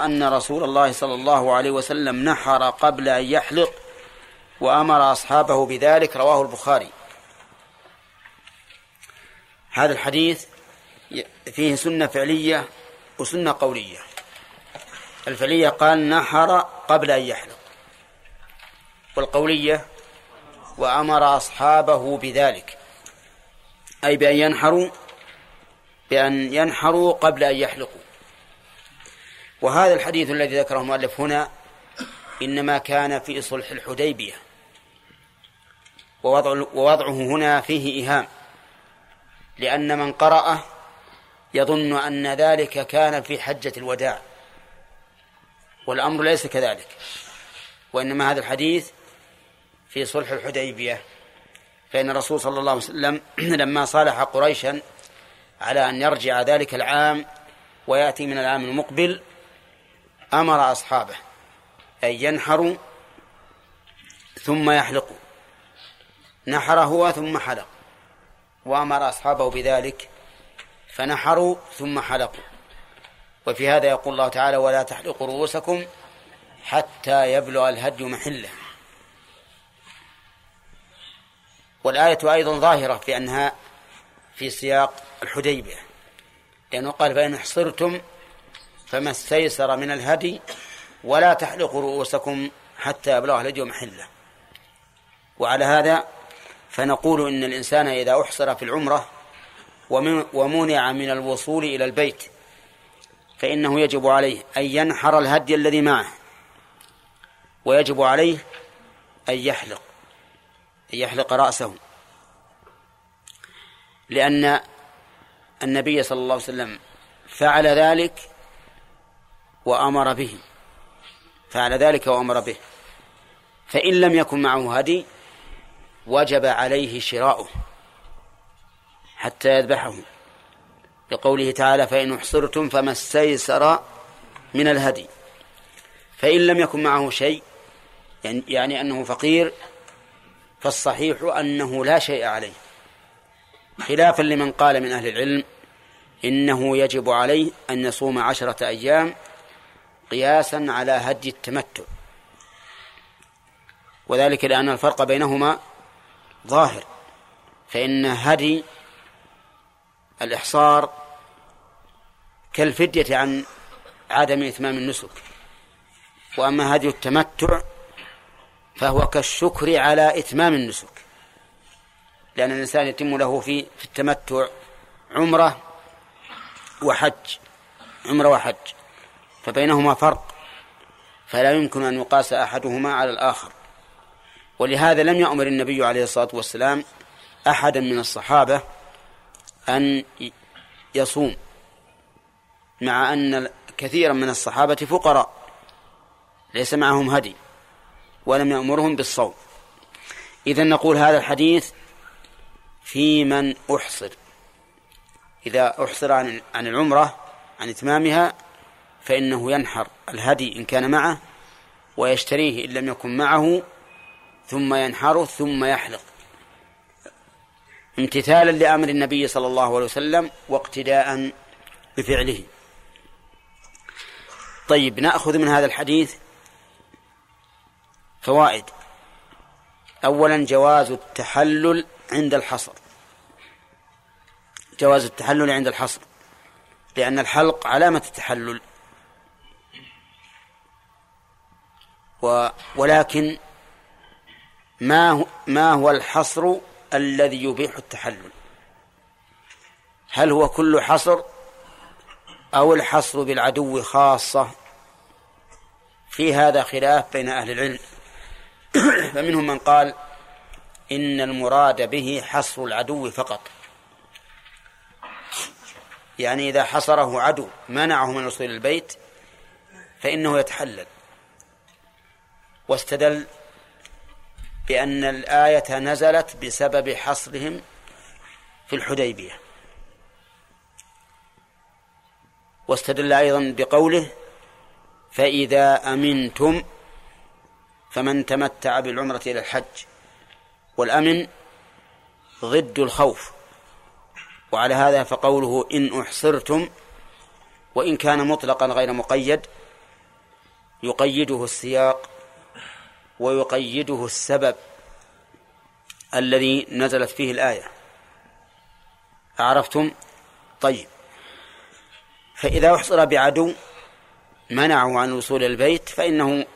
أن رسول الله صلى الله عليه وسلم نحر قبل أن يحلق وأمر أصحابه بذلك رواه البخاري. هذا الحديث فيه سنة فعلية وسنة قولية. الفعلية قال نحر قبل أن يحلق. والقولية وأمر أصحابه بذلك. أي بأن ينحروا بأن ينحروا قبل أن يحلقوا. وهذا الحديث الذي ذكره المؤلف هنا إنما كان في صلح الحديبية. ووضع ووضعه هنا فيه إيهام لأن من قرأه يظن أن ذلك كان في حجة الوداع والأمر ليس كذلك وإنما هذا الحديث في صلح الحديبية. فإن الرسول صلى الله عليه وسلم لما صالح قريشا على أن يرجع ذلك العام ويأتي من العام المقبل أمر أصحابه أن ينحروا ثم يحلقوا. نحر هو ثم حلق. وأمر أصحابه بذلك فنحروا ثم حلقوا. وفي هذا يقول الله تعالى ولا تحلقوا رؤوسكم حتى يبلغ الهدي محله. والآية أيضا ظاهرة في أنها في سياق الحديبية لأنه قال فإن احصرتم فما استيسر من الهدي ولا تحلقوا رؤوسكم حتى يبلغ الهدي محله وعلى هذا فنقول إن الإنسان إذا أحصر في العمرة ومنع من الوصول إلى البيت فإنه يجب عليه أن ينحر الهدي الذي معه ويجب عليه أن يحلق أن يحلق رأسه. لأن النبي صلى الله عليه وسلم فعل ذلك وأمر به. فعل ذلك وأمر به. فإن لم يكن معه هدي وجب عليه شراؤه حتى يذبحه. لقوله تعالى فإن أحصرتم فما استيسر من الهدي فإن لم يكن معه شيء يعني, يعني أنه فقير فالصحيح أنه لا شيء عليه. خلافا لمن قال من أهل العلم إنه يجب عليه أن يصوم عشرة أيام قياسا على هدي التمتع. وذلك لأن الفرق بينهما ظاهر. فإن هدي الإحصار كالفدية عن عدم إتمام النسك. وأما هدي التمتع فهو كالشكر على إتمام النسك. لأن الإنسان يتم له في في التمتع عمرة وحج عمرة وحج. فبينهما فرق. فلا يمكن أن يقاس أحدهما على الآخر. ولهذا لم يأمر النبي عليه الصلاة والسلام أحدا من الصحابة أن يصوم مع أن كثيرا من الصحابة فقراء ليس معهم هدي ولم يأمرهم بالصوم. إذا نقول هذا الحديث في من أحصر. إذا أحصر عن عن العمرة عن إتمامها فإنه ينحر الهدي إن كان معه ويشتريه إن لم يكن معه ثم ينحره ثم يحلق. امتثالا لأمر النبي صلى الله عليه وسلم واقتداء بفعله. طيب نأخذ من هذا الحديث فوائد. أولا جواز التحلل عند الحصر. جواز التحلل عند الحصر لأن الحلق علامة التحلل. و ولكن ما هو ما هو الحصر الذي يبيح التحلل؟ هل هو كل حصر أو الحصر بالعدو خاصة؟ في هذا خلاف بين أهل العلم. فمنهم من قال إن المراد به حصر العدو فقط. يعني إذا حصره عدو منعه من الوصول البيت فإنه يتحلل. واستدل بأن الآية نزلت بسبب حصرهم في الحديبية. واستدل أيضا بقوله فإذا أمنتم فمن تمتع بالعمرة إلى الحج والأمن ضد الخوف. وعلى هذا فقوله إن أحصرتم وإن كان مطلقا غير مقيد يقيده السياق ويقيده السبب الذي نزلت فيه الآية. عرفتم؟ طيب. فإذا أحصر بعدو منعه عن إلى البيت فإنه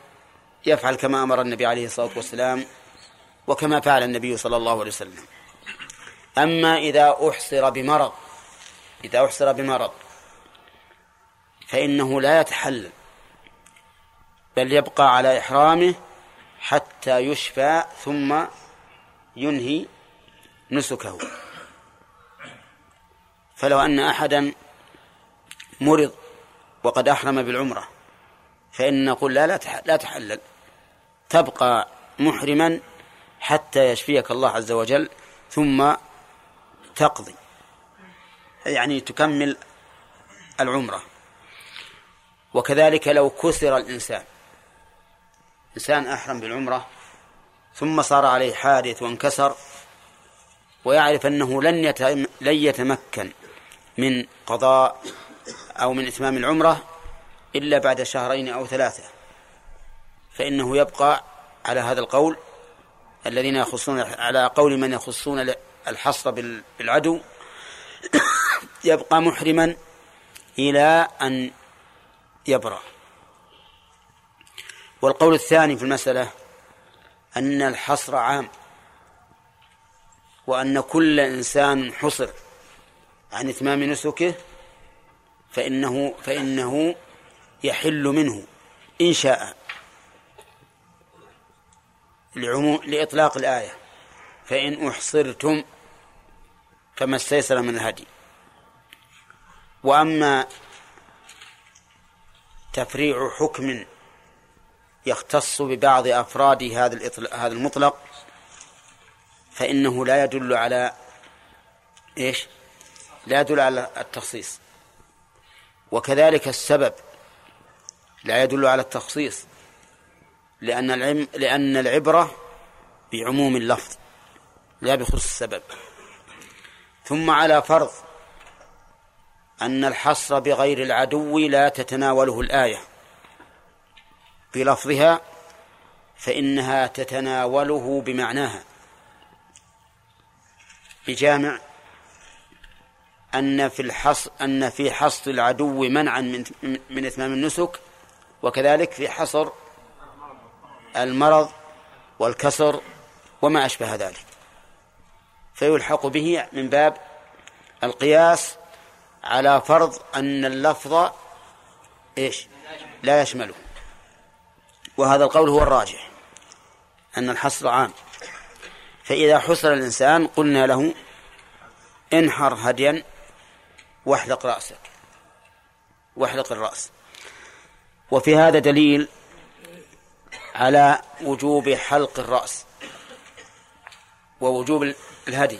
يفعل كما أمر النبي عليه الصلاة والسلام وكما فعل النبي صلى الله عليه وسلم. أما إذا أحصر بمرض إذا أحصر بمرض فإنه لا يتحلل بل يبقى على إحرامه حتى يشفى ثم ينهي نسكه. فلو أن أحدا مرض وقد أحرم بالعمرة فإن نقول لا لا تحلل. تبقى محرما حتى يشفيك الله عز وجل ثم تقضي. يعني تكمل العمرة. وكذلك لو كسر الإنسان إنسان أحرم بالعمرة ثم صار عليه حادث وانكسر ويعرف أنه لن لن يتمكن من قضاء أو من إتمام العمرة إلا بعد شهرين أو ثلاثة. فإنه يبقى على هذا القول الذين يخصون على قول من يخصون الحصر بالعدو يبقى محرما إلى أن يبرأ. والقول الثاني في المسألة أن الحصر عام وأن كل إنسان حصر عن إتمام نسكه فإنه فإنه يحل منه إن شاء لعموم لإطلاق الآية. فإن أحصرتم فما استيسر من الهدي. وأما تفريع حكم يختص ببعض أفراد هذا هذا المطلق فإنه لا يدل على إيش؟ لا يدل على التخصيص. وكذلك السبب لا يدل على التخصيص لأن العلم لأن العبرة بعموم اللفظ لا بخصوص السبب. ثم على فرض أن الحصر بغير العدو لا تتناوله الآية. بلفظها فإنها تتناوله بمعناها. بجامع أن في الحص أن في حصر العدو منعا من من إتمام النسك وكذلك في حصر المرض والكسر وما أشبه ذلك. فيلحق به من باب القياس على فرض أن اللفظ إيش؟ لا يشمله. وهذا القول هو الراجح أن الحصر عام. فإذا حصر الإنسان قلنا له انحر هديا واحلق رأسك واحلق الرأس. وفي هذا دليل على وجوب حلق الرأس ووجوب الهدي.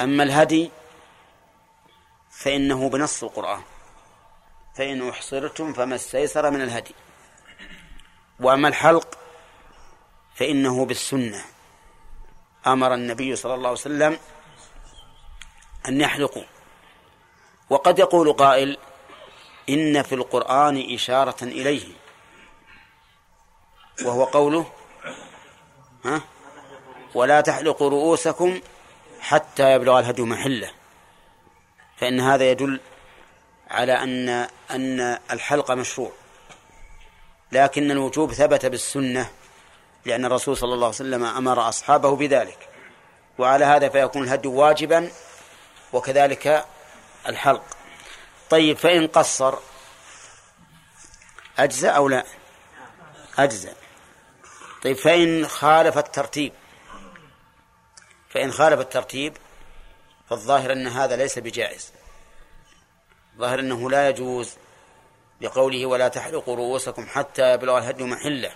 أما الهدي فإنه بنص القرآن فإن أحصرتم فما استيسر من الهدي. وأما الحلق فإنه بالسنة. أمر النبي صلى الله عليه وسلم أن يحلقوا. وقد يقول قائل إن في القرآن إشارة إليه. وهو قوله ها؟ ولا تحلقوا رؤوسكم حتى يبلغ الهدي محله. فإن هذا يدل على أن أن الحلق مشروع. لكن الوجوب ثبت بالسنة لأن الرسول صلى الله عليه وسلم أمر أصحابه بذلك. وعلى هذا فيكون الهدي واجبا وكذلك الحلق. طيب فإن قصر أجزاء أو لا؟ أجزاء طيب فإن خالف الترتيب فإن خالف الترتيب فالظاهر أن هذا ليس بجائز. ظاهر أنه لا يجوز لقوله ولا تحلقوا رؤوسكم حتى يبلغ الهدي محله.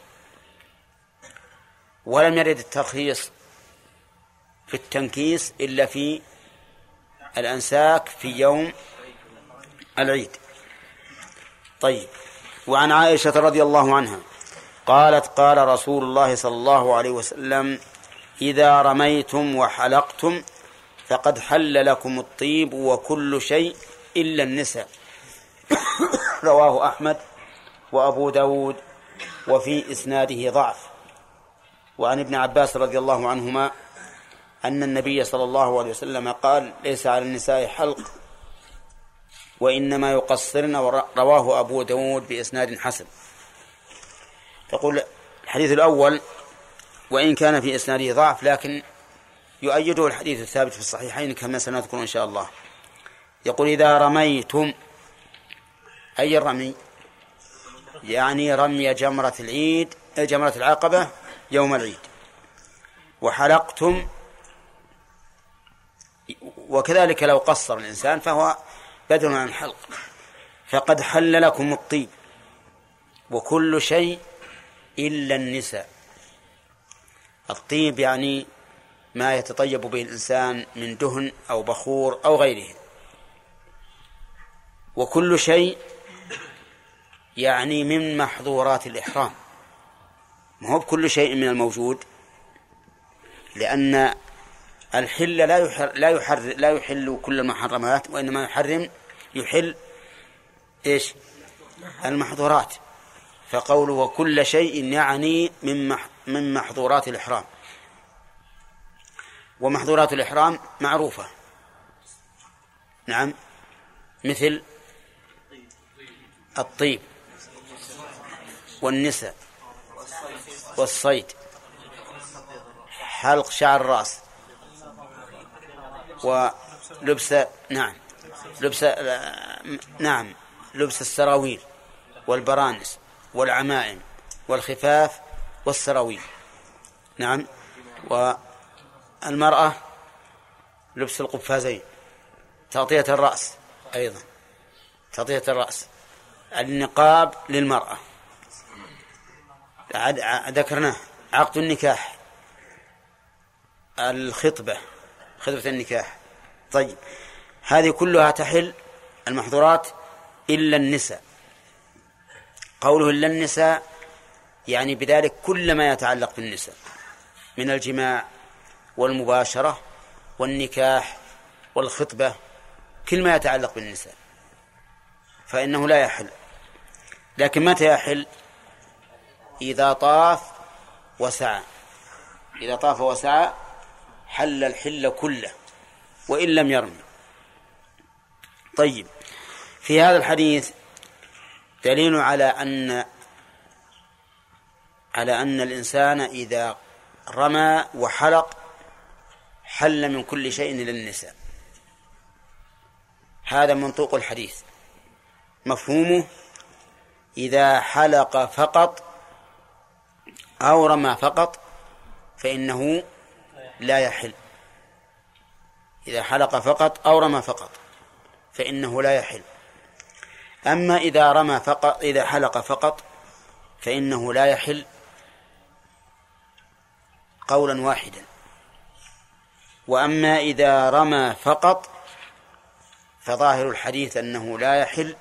ولم يرد الترخيص في التنكيس إلا في الأنساك في يوم العيد. طيب وعن عائشة رضي الله عنها قالت قال رسول الله صلى الله عليه وسلم إذا رميتم وحلقتم فقد حل لكم الطيب وكل شيء إلا النساء. رواه أحمد وأبو داود وفي إسناده ضعف. وعن ابن عباس رضي الله عنهما أن النبي صلى الله عليه وسلم قال ليس على النساء حلق وإنما يقصرن. رواه أبو داود بإسناد حسن. يقول الحديث الأول وإن كان في إسناده ضعف لكن يؤيده الحديث الثابت في الصحيحين كما سنذكر إن شاء الله. يقول إذا رميتم أي الرمي يعني رمي جمرة العيد جمرة العقبة يوم العيد. وحلقتم وكذلك لو قصر الإنسان فهو بدل عن الحلق فقد حل لكم الطيب وكل شيء إلا النساء. الطيب يعني ما يتطيب به الإنسان من دهن أو بخور أو غيره. وكل شيء يعني من محظورات الإحرام. ما هو بكل شيء من الموجود لأن الحل لا يحر لا يحر لا يحل كل المحرمات وإنما يحرم يحل إيش؟ المحظورات. فقوله وكل شيء يعني من من محظورات الإحرام. ومحظورات الإحرام معروفة. نعم مثل الطيب. والنساء والصيد. حلق شعر الرأس. ولبس نعم. لبس نعم. لبس السراويل والبرانس والعمائم والخفاف والسراويل. نعم. والمرأة لبس القفازين. تغطية الرأس أيضا. تغطية الرأس. النقاب للمرأة. ذكرناه. عقد النكاح. الخطبة. خطبة النكاح. طيب. هذه كلها تحل المحظورات إلا النساء. قوله إلا النساء يعني بذلك كل ما يتعلق بالنساء. من الجماع والمباشرة والنكاح والخطبة كل ما يتعلق بالنساء. فإنه لا يحل. لكن متى يحل؟ إذا طاف وسعى. إذا طاف وسعى حل الحل كله وإن لم يرمي. طيب في هذا الحديث دليل على أن على أن الإنسان إذا رمى وحلق حل من كل شيء إلى النساء هذا منطوق الحديث. مفهومه إذا حلق فقط أو رمى فقط فإنه لا يحل. إذا حلق فقط أو رمى فقط فإنه لا يحل. أما إذا رمى فقط إذا حلق فقط فإنه لا يحل قولا واحدا. وأما إذا رمى فقط فظاهر الحديث أنه لا يحل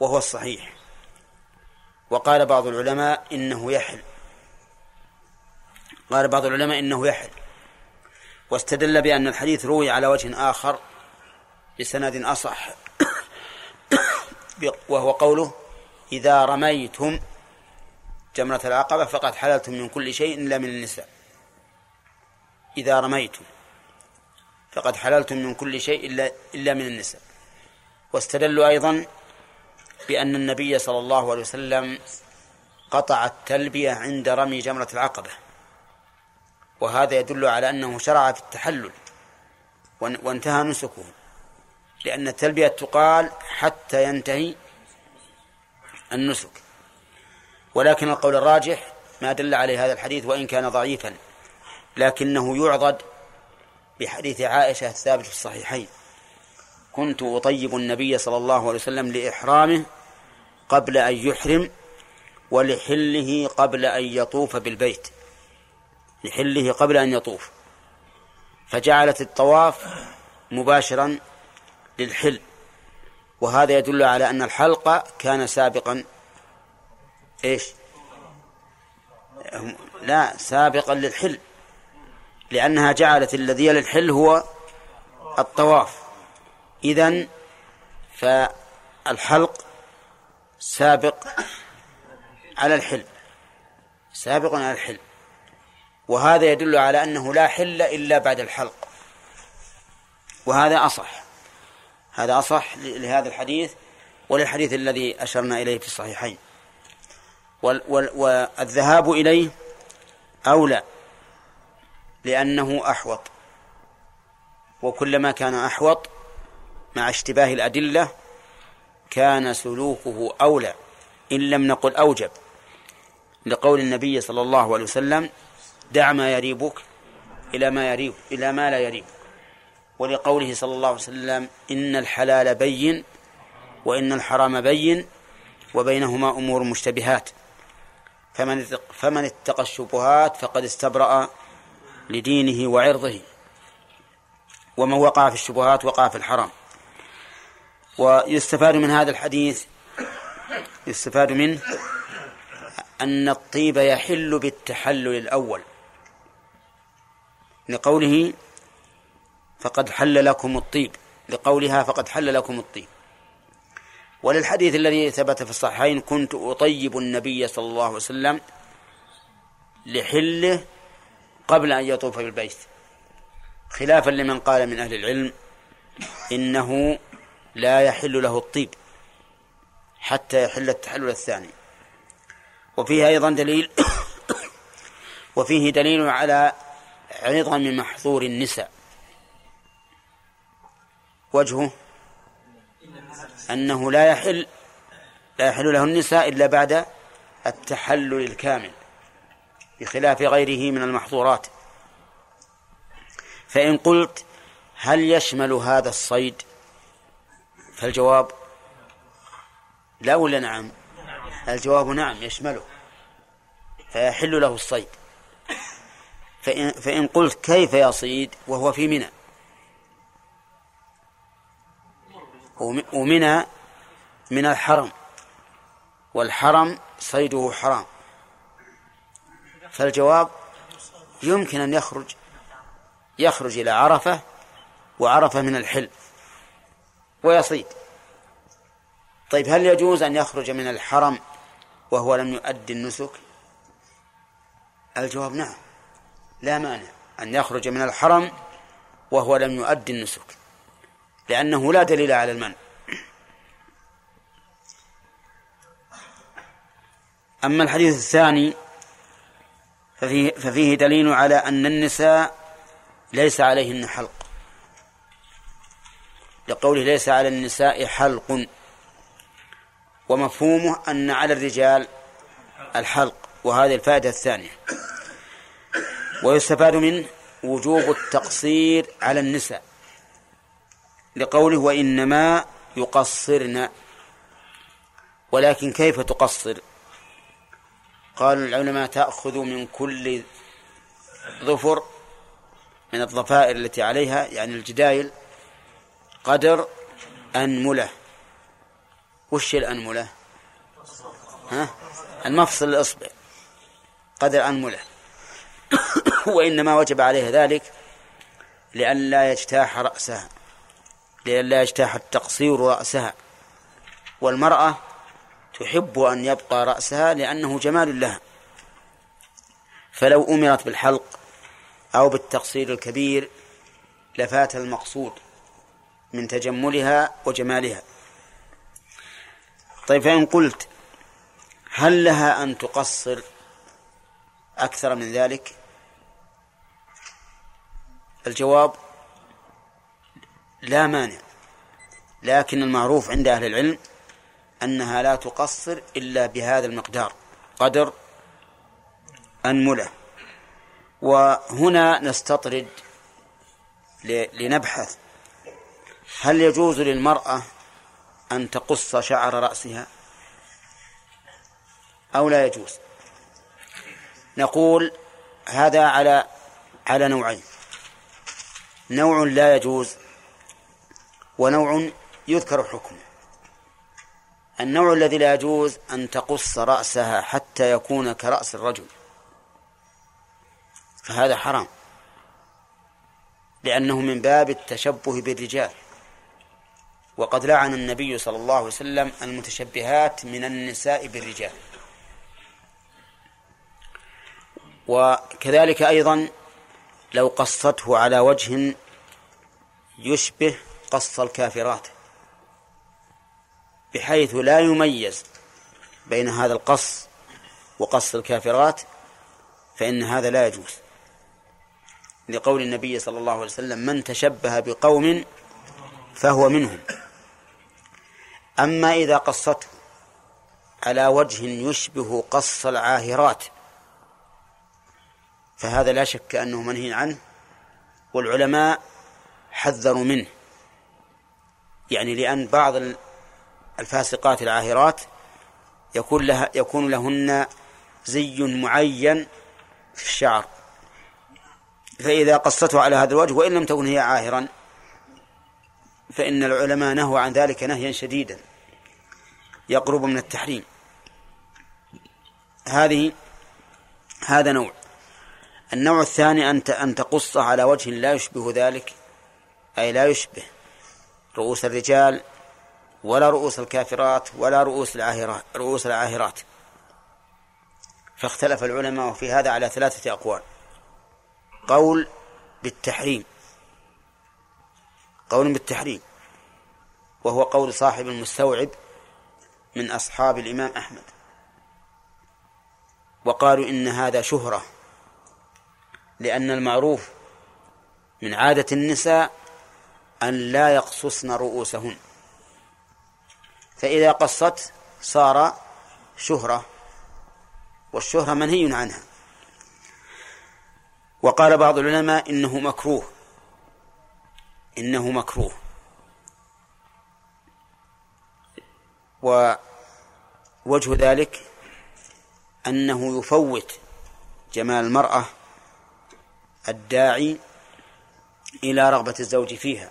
وهو الصحيح. وقال بعض العلماء إنه يحل. قال بعض العلماء إنه يحل. واستدل بأن الحديث روي على وجه آخر بسند أصح. وهو قوله إذا رميتم جمرة العقبة فقد حللتم من كل شيء إلا من النساء. إذا رميتم فقد حللتم من كل شيء إلا إلا من النساء. واستدلوا أيضا بأن النبي صلى الله عليه وسلم قطع التلبية عند رمي جمرة العقبة. وهذا يدل على أنه شرع في التحلل وانتهى نسكه لأن التلبية تقال حتى ينتهي النسك. ولكن القول الراجح ما دل عليه هذا الحديث وإن كان ضعيفا لكنه يعضد بحديث عائشة الثابت في الصحيحين. كنت أطيب النبي صلى الله عليه وسلم لإحرامه قبل أن يحرم ولحله قبل أن يطوف بالبيت. لحله قبل أن يطوف. فجعلت الطواف مباشرا للحل. وهذا يدل على أن الحلق كان سابقا إيش؟ لا سابقا للحل. لأنها جعلت الذي للحل هو الطواف. إذن فالحلق سابق على الحل. سابق على الحل. وهذا يدل على أنه لا حل إلا بعد الحلق. وهذا أصح. هذا أصح لهذا الحديث وللحديث الذي أشرنا إليه في الصحيحين. والذهاب إليه أولى لأنه أحوط. وكلما كان أحوط مع اشتباه الأدلة كان سلوكه أولى. إن لم نقل أوجب لقول النبي صلى الله عليه وسلم دع ما يريبك إلى ما يريب إلى ما لا يريب. ولقوله صلى الله عليه وسلم إن الحلال بين وإن الحرام بين وبينهما أمور مشتبهات. فمن فمن اتقى الشبهات فقد استبرأ لدينه وعرضه. ومن وقع في الشبهات وقع في الحرام. ويستفاد من هذا الحديث يستفاد منه أن الطيب يحل بالتحلل الأول. لقوله فقد حل لكم الطيب لقولها فقد حل لكم الطيب. وللحديث الذي ثبت في الصحيحين كنت أطيب النبي صلى الله عليه وسلم لحله قبل أن يطوف بالبيت. خلافا لمن قال من أهل العلم إنه لا يحل له الطيب حتى يحل التحلل الثاني. وفيه أيضا دليل وفيه دليل على عظم محظور النساء. وجهه أنه لا يحل لا يحل له النساء إلا بعد التحلل الكامل بخلاف غيره من المحظورات. فإن قلت هل يشمل هذا الصيد؟ فالجواب لا ولا نعم؟ الجواب نعم يشمله فيحل له الصيد. فإن, فإن قلت كيف يصيد وهو في منى. ومنى من الحرم. والحرم صيده حرام. فالجواب يمكن أن يخرج يخرج إلى عرفة وعرفة من الحل ويصيد. طيب هل يجوز أن يخرج من الحرم وهو لم يؤدي النسك؟ الجواب نعم. لا مانع أن يخرج من الحرم وهو لم يؤدي النسك لأنه لا دليل على المنع. أما الحديث الثاني ففيه, ففيه دليل على أن النساء ليس عليهن حلق. لقوله ليس على النساء حلق ومفهومه أن على الرجال الحلق وهذه الفائدة الثانية. ويستفاد منه وجوب التقصير على النساء. لقوله وإنما يقصرن. ولكن كيف تقصر؟ قال العلماء تأخذ من كل ظفر من الضفائر التي عليها يعني الجدايل قدر أنملة. وش الأنملة؟ ها؟ المفصل الإصبع. قدر أنملة. وإنما وجب عليها ذلك لئلا يجتاح رأسها لئلا يجتاح التقصير رأسها. والمرأة تحب أن يبقى رأسها لأنه جمال لها. فلو أمرت بالحلق أو بالتقصير الكبير لفات المقصود من تجملها وجمالها. طيب فإن قلت هل لها أن تقصر أكثر من ذلك؟ الجواب لا مانع لكن المعروف عند أهل العلم أنها لا تقصر إلا بهذا المقدار قدر أنملة وهنا نستطرد لنبحث هل يجوز للمرأة أن تقص شعر رأسها أو لا يجوز؟ نقول هذا على على نوعين. نوع لا يجوز ونوع يذكر حكمه النوع الذي لا يجوز أن تقص رأسها حتى يكون كرأس الرجل. فهذا حرام. لأنه من باب التشبه بالرجال. وقد لعن النبي صلى الله عليه وسلم المتشبهات من النساء بالرجال. وكذلك أيضا لو قصته على وجه يشبه قص الكافرات بحيث لا يميز بين هذا القص وقص الكافرات فإن هذا لا يجوز. لقول النبي صلى الله عليه وسلم من تشبه بقوم فهو منهم. أما إذا قصته على وجه يشبه قص العاهرات فهذا لا شك أنه منهي عنه والعلماء حذروا منه. يعني لأن بعض الفاسقات العاهرات يكون لها يكون لهن زي معين في الشعر. فإذا قصته على هذا الوجه وإن لم تكن هي عاهرا فإن العلماء نهوا عن ذلك نهيا شديدا. يقرب من التحريم. هذه هذا نوع. النوع الثاني أن أن تقصه على وجه لا يشبه ذلك أي لا يشبه رؤوس الرجال ولا رؤوس الكافرات ولا رؤوس العاهرات رؤوس العاهرات. فاختلف العلماء في هذا على ثلاثة أقوال. قول بالتحريم. قول بالتحريم. وهو قول صاحب المستوعب من أصحاب الإمام أحمد. وقالوا إن هذا شهرة. لأن المعروف من عادة النساء أن لا يقصصن رؤوسهن. فإذا قصت صار شهرة والشهرة منهي عنها. وقال بعض العلماء إنه مكروه. إنه مكروه. ووجه ذلك أنه يفوت جمال المرأة الداعي إلى رغبة الزوج فيها.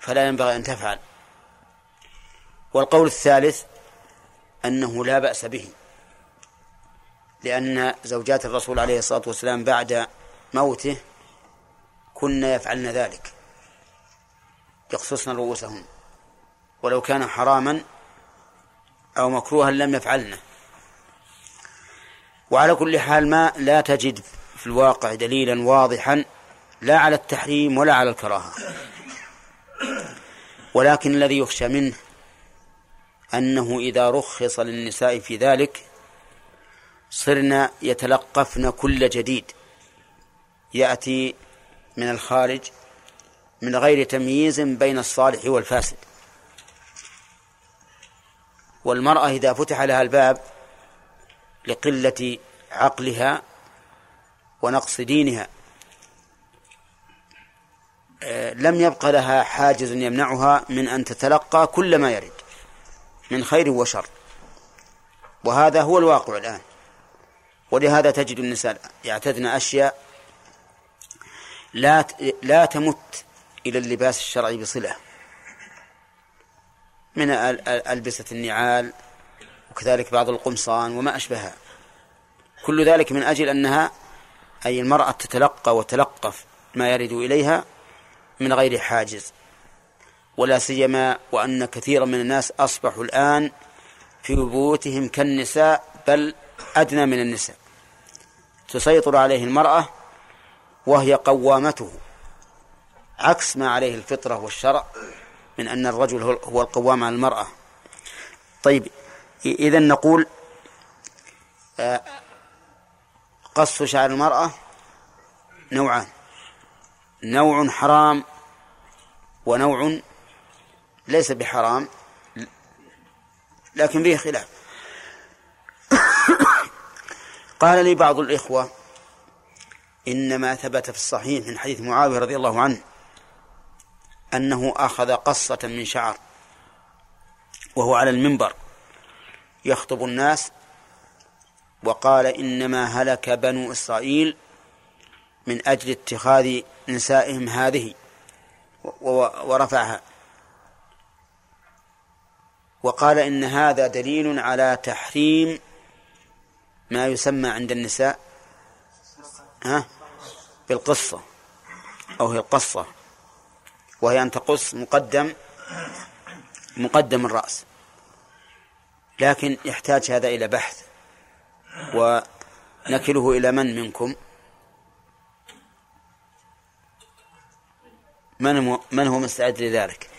فلا ينبغي أن تفعل. والقول الثالث أنه لا بأس به لأن زوجات الرسول عليه الصلاة والسلام بعد موته كن يفعلن ذلك يقصصن رؤوسهن ولو كان حراما أو مكروها لم يفعلنه وعلى كل حال ما لا تجد في الواقع دليلا واضحا لا على التحريم ولا على الكراهة. ولكن الذي يخشى منه أنه إذا رخص للنساء في ذلك صرنا يتلقفن كل جديد. يأتي من الخارج من غير تمييز بين الصالح والفاسد. والمرأة إذا فتح لها الباب لقلة عقلها ونقص دينها. آه، لم يبق لها حاجز يمنعها من أن تتلقى كل ما يرد من خير وشر. وهذا هو الواقع الآن. ولهذا تجد النساء يعتدن أشياء لا لا تمت إلى اللباس الشرعي بصلة. من ألبسة النعال وكذلك بعض القمصان وما أشبهها. كل ذلك من أجل أنها أي المرأة تتلقى وتلقف ما يرد إليها من غير حاجز. ولا سيما وأن كثيرا من الناس أصبحوا الآن في بيوتهم كالنساء بل أدنى من النساء. تسيطر عليه المرأة وهي قوامته. عكس ما عليه الفطرة والشرع من أن الرجل هو القوام على المرأة. طيب إذا نقول آه، قص شعر المرأة نوعان. نوع حرام ونوع ليس بحرام لكن فيه خلاف. قال لي بعض الإخوة إنما ثبت في الصحيح من حديث معاوية رضي الله عنه أنه أخذ قصة من شعر وهو على المنبر. يخطب الناس وقال إنما هلك بنو إسرائيل من أجل اتخاذ نسائهم هذه ورفعها. وقال إن هذا دليل على تحريم ما يسمى عند النساء ها؟ بالقصة أو هي القصة. وهي أن تقص مقدم مقدم الرأس. لكن يحتاج هذا إلى بحث. ونكله إلى من منكم؟ من من هو مستعد لذلك؟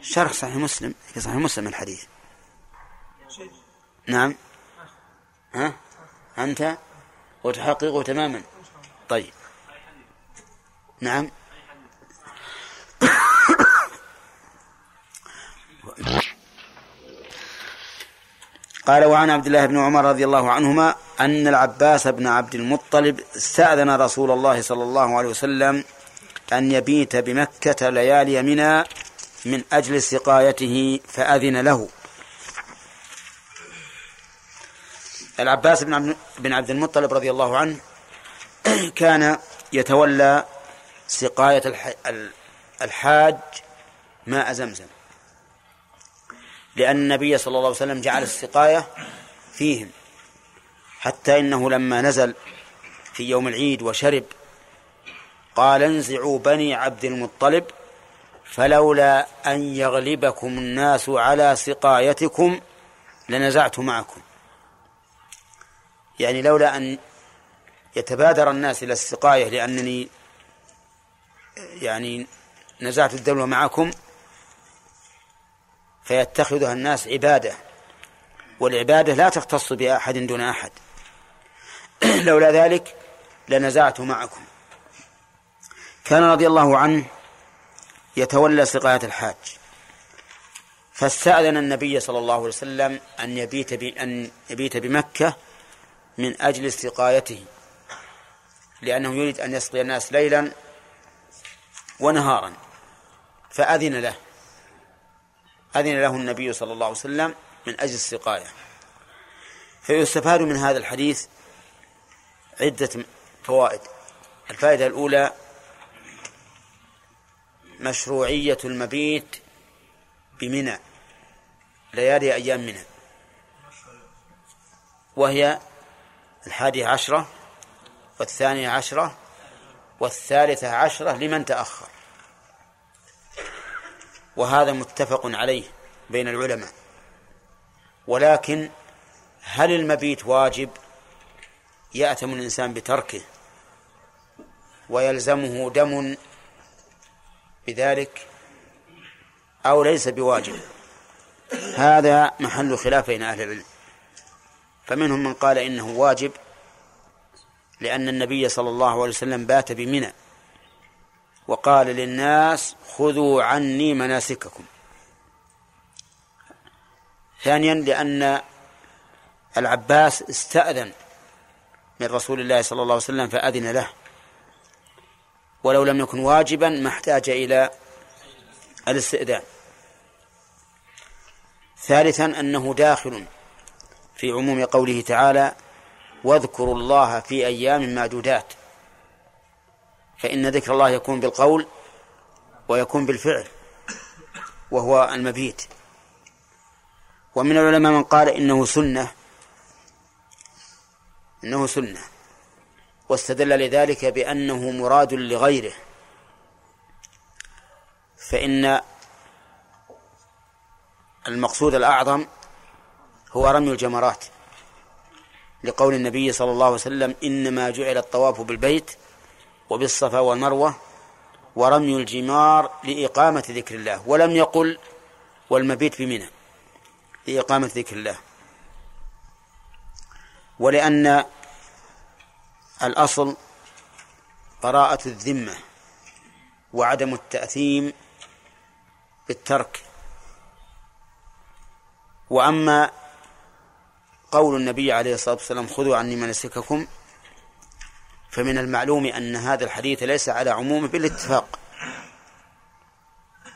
شرح صحيح مسلم في صحيح مسلم الحديث. نعم. ها؟ أنت؟ وتحققه تماما. طيب. نعم. قال وعن عبد الله بن عمر رضي الله عنهما أن العباس بن عبد المطلب استأذن رسول الله صلى الله عليه وسلم أن يبيت بمكة ليالي منى من أجل سقايته فأذن له. العباس بن عبد المطلب رضي الله عنه كان يتولى سقاية الحاج ماء زمزم. لأن النبي صلى الله عليه وسلم جعل السقاية فيهم. حتى إنه لما نزل في يوم العيد وشرب قال انزعوا بني عبد المطلب فلولا أن يغلبكم الناس على سقايتكم لنزعت معكم. يعني لولا أن يتبادر الناس إلى السقاية لأنني يعني نزعت الدلو معكم فيتخذها الناس عبادة والعبادة لا تختص بأحد دون أحد. لولا ذلك لنزعت معكم. كان رضي الله عنه يتولى سقاية الحاج. فاستأذن النبي صلى الله عليه وسلم أن يبيت أن يبيت بمكة من أجل سقايته لأنه يريد أن يسقي الناس ليلا ونهارا. فأذن له. أذن له النبي صلى الله عليه وسلم من أجل السقاية. فيستفاد من هذا الحديث عدة فوائد. الفائدة الأولى مشروعية المبيت بمنى ليالي أيام منى. وهي الحادية عشرة والثانية عشرة والثالثة عشرة لمن تأخر. وهذا متفق عليه بين العلماء. ولكن هل المبيت واجب؟ يأتم الإنسان بتركه ويلزمه دم بذلك أو ليس بواجب؟ هذا محل خلاف بين أهل العلم. فمنهم من قال إنه واجب لأن النبي صلى الله عليه وسلم بات بمنى. وقال للناس خذوا عني مناسككم. ثانيا لأن العباس استأذن من رسول الله صلى الله عليه وسلم فأذن له. ولو لم يكن واجبا ما احتاج إلى الاستئذان. ثالثا أنه داخل في عموم قوله تعالى واذكروا الله في أيام معدودات. فإن ذكر الله يكون بالقول ويكون بالفعل وهو المبيت. ومن العلماء من قال إنه سنة إنه سنة واستدل لذلك بأنه مراد لغيره. فإن المقصود الأعظم هو رمي الجمرات لقول النبي صلى الله عليه وسلم إنما جعل الطواف بالبيت وبالصفا والمروة ورمي الجمار لإقامة ذكر الله. ولم يقل والمبيت بمنى لإقامة ذكر الله. ولأن الأصل براءة الذمة وعدم التأثيم بالترك. وأما قول النبي عليه الصلاة والسلام خذوا عني مناسككم فمن المعلوم أن هذا الحديث ليس على عمومه بالاتفاق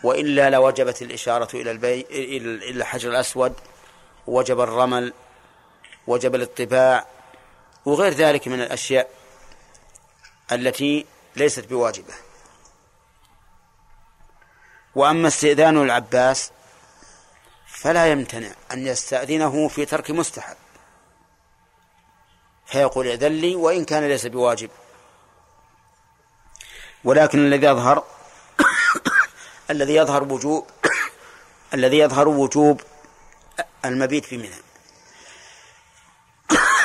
وإلا لوجبت الإشارة إلى البي... إلى الحجر الأسود وجب الرمل وجب الاطباع وغير ذلك من الأشياء التي ليست بواجبة. وأما استئذان العباس فلا يمتنع أن يستأذنه في ترك مستحب. فيقول ائذن لي وإن كان ليس بواجب. ولكن الذي يظهر الذي يظهر وجوب الذي يظهر وجوب المبيت في منى.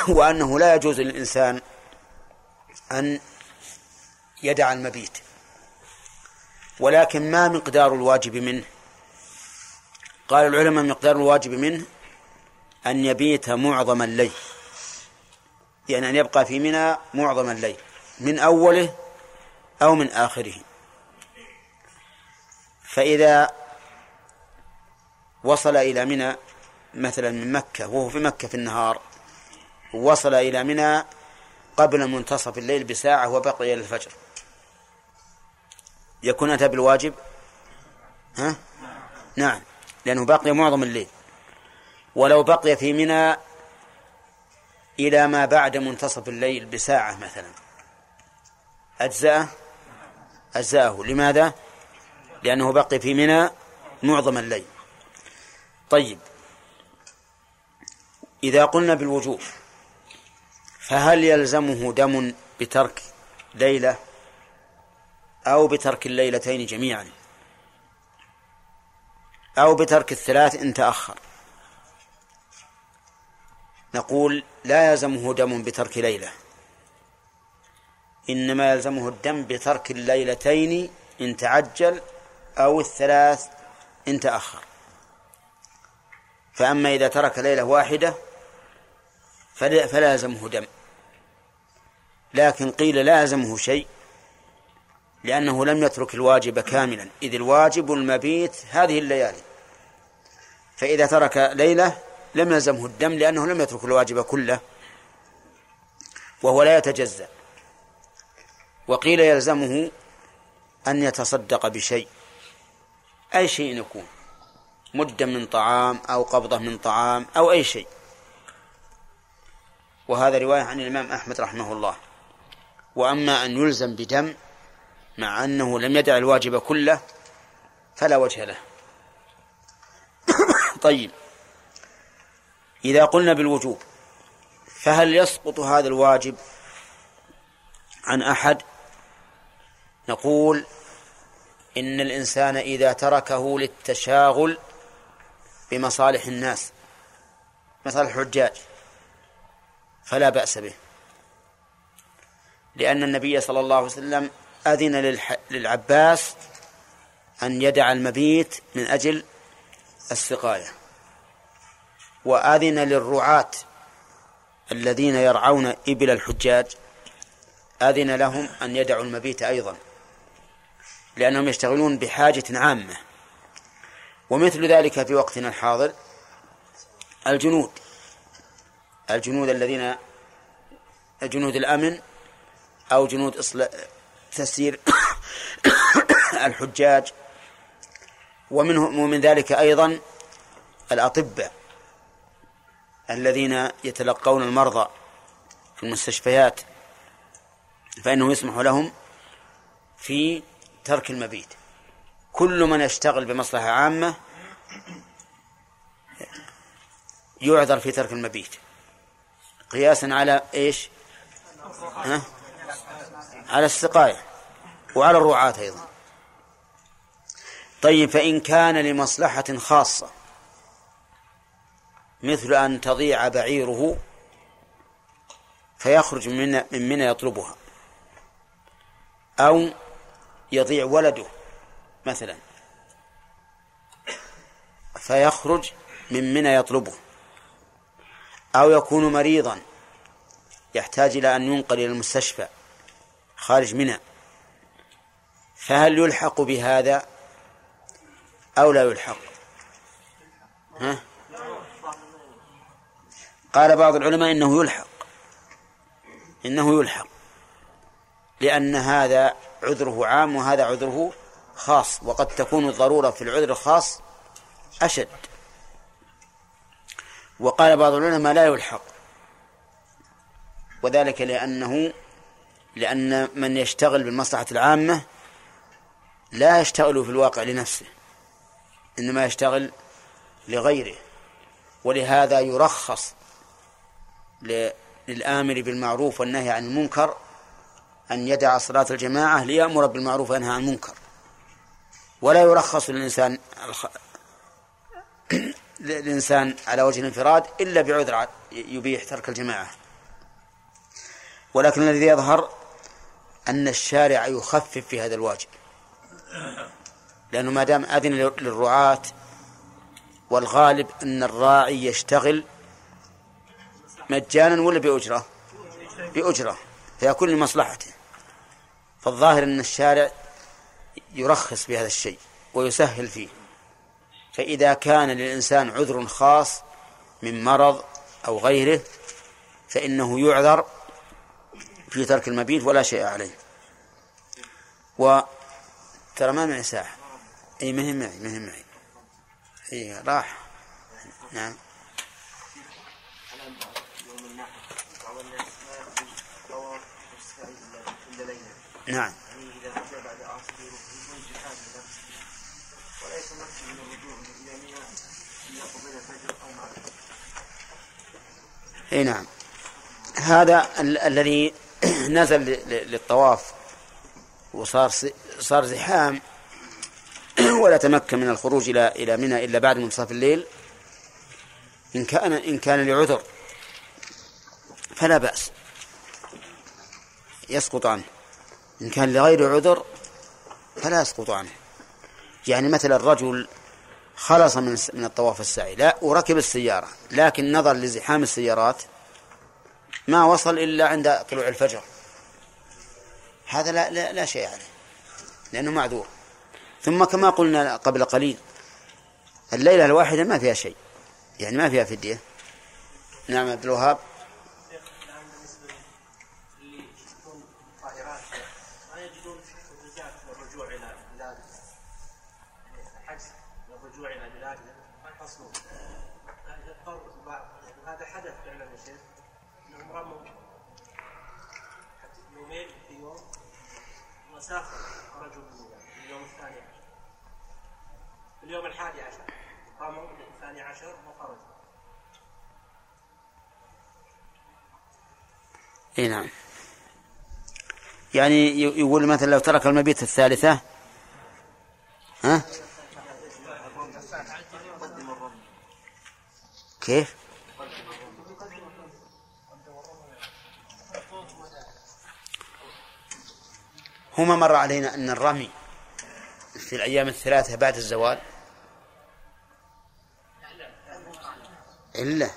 وأنه لا يجوز للإنسان أن يدع المبيت. ولكن ما مقدار الواجب منه؟ قال العلماء مقدار الواجب منه أن يبيت معظم الليل. يعني أن يبقى في منى معظم الليل من أوله أو من آخره. فإذا وصل إلى منى مثلا من مكة وهو في مكة في النهار وصل إلى منى قبل منتصف الليل بساعة وبقي إلى الفجر. يكون أتى بالواجب؟ ها؟ نعم لأنه بقي معظم الليل. ولو بقي في منى إلى ما بعد منتصف الليل بساعة مثلا. أجزأه أجزأه لماذا؟ لأنه بقي في منى معظم الليل. طيب. إذا قلنا بالوجوب فهل يلزمه دم بترك ليلة أو بترك الليلتين جميعا؟ أو بترك الثلاث إن تأخر؟ نقول لا يلزمه دم بترك ليلة. إنما يلزمه الدم بترك الليلتين إن تعجل أو الثلاث إن تأخر. فأما إذا ترك ليلة واحدة فلا يلزمه دم. لكن قيل لا يلزمه شيء لأنه لم يترك الواجب كاملا. إذ الواجب المبيت هذه الليالي. فإذا ترك ليلة لم يلزمه الدم لأنه لم يترك الواجب كله وهو لا يتجزأ. وقيل يلزمه أن يتصدق بشيء أي شيء يكون مدا من طعام أو قبضة من طعام أو أي شيء. وهذا رواية عن الإمام أحمد رحمه الله. وأما أن يلزم بدم مع أنه لم يدع الواجب كله فلا وجه له. طيب. إذا قلنا بالوجوب فهل يسقط هذا الواجب عن أحد؟ نقول إن الإنسان إذا تركه للتشاغل بمصالح الناس مصالح الحجاج فلا بأس به. لأن النبي صلى الله عليه وسلم أذن للعباس أن يدع المبيت من أجل السقاية. وأذن للرعاة الذين يرعون إبل الحجاج. أذن لهم أن يدعوا المبيت أيضا لأنهم يشتغلون بحاجة عامة. ومثل ذلك في وقتنا الحاضر الجنود. الجنود الذين جنود الأمن أو جنود تسيير الحجاج. ومنه ومن ذلك أيضا الأطباء. الذين يتلقون المرضى في المستشفيات فإنه يسمح لهم في ترك المبيت كل من يشتغل بمصلحة عامة يعذر في ترك المبيت قياسا على إيش؟ ها؟ على السقاية وعلى الرعاة أيضا طيب فإن كان لمصلحة خاصة مثل أن تضيع بعيره فيخرج من من منى يطلبها. أو يضيع ولده مثلا. فيخرج من منى يطلبه. أو يكون مريضا. يحتاج إلى أن ينقل إلى المستشفى خارج منى. فهل يلحق بهذا أو لا يلحق؟ ها؟ قال بعض العلماء إنه يلحق. إنه يلحق. لأن هذا عذره عام وهذا عذره خاص وقد تكون الضرورة في العذر الخاص أشد. وقال بعض العلماء لا يلحق. وذلك لأنه لأن من يشتغل بالمصلحة العامة لا يشتغل في الواقع لنفسه إنما يشتغل لغيره. ولهذا يرخص للآمر بالمعروف والنهي عن المنكر أن يدع صلاة الجماعة ليأمر بالمعروف وينهى عن المنكر. ولا يرخص للإنسان الخ... للإنسان على وجه الانفراد إلا بعذر يبيح ترك الجماعة. ولكن الذي يظهر أن الشارع يخفف في هذا الواجب. لأنه ما دام أذن للرعاة والغالب أن الراعي يشتغل مجانا ولا بأجرة؟ بأجرة. فيكون لمصلحته فالظاهر أن الشارع يرخص بهذا الشيء ويسهل فيه. فإذا كان للإنسان عذر خاص من مرض أو غيره فإنه يعذر في ترك المبيت ولا شيء عليه. و ترى ما معي ساعة؟ أي ما هي معي ما هي معي. أي راح. نعم. نعم. إي نعم. هذا ال الذي نزل للطواف وصار صار زحام ولا تمكن من الخروج إلى إلى منى إلا بعد منتصف الليل. إن كان إن كان لعذر. فلا بأس. يسقط عنه. إن كان لغير عذر فلا يسقط عنه. يعني مثلا الرجل خلص من من الطواف السعي لا وركب السيارة لكن نظر لزحام السيارات ما وصل إلا عند طلوع الفجر. هذا لا, لا, لا شيء عليه لأنه معذور. ثم كما قلنا قبل قليل الليلة الواحدة ما فيها شيء يعني ما فيها فدية. نعم عبد الوهاب سافر رجل في اليوم الثاني عشر في اليوم الحادي عشر قاموا الثاني عشر وخرج إي نعم. يعني يقول مثلا لو ترك المبيت الثالثة ها؟ كيف؟ هما مر علينا أن الرمي في الأيام الثلاثة بعد الزوال. إلا.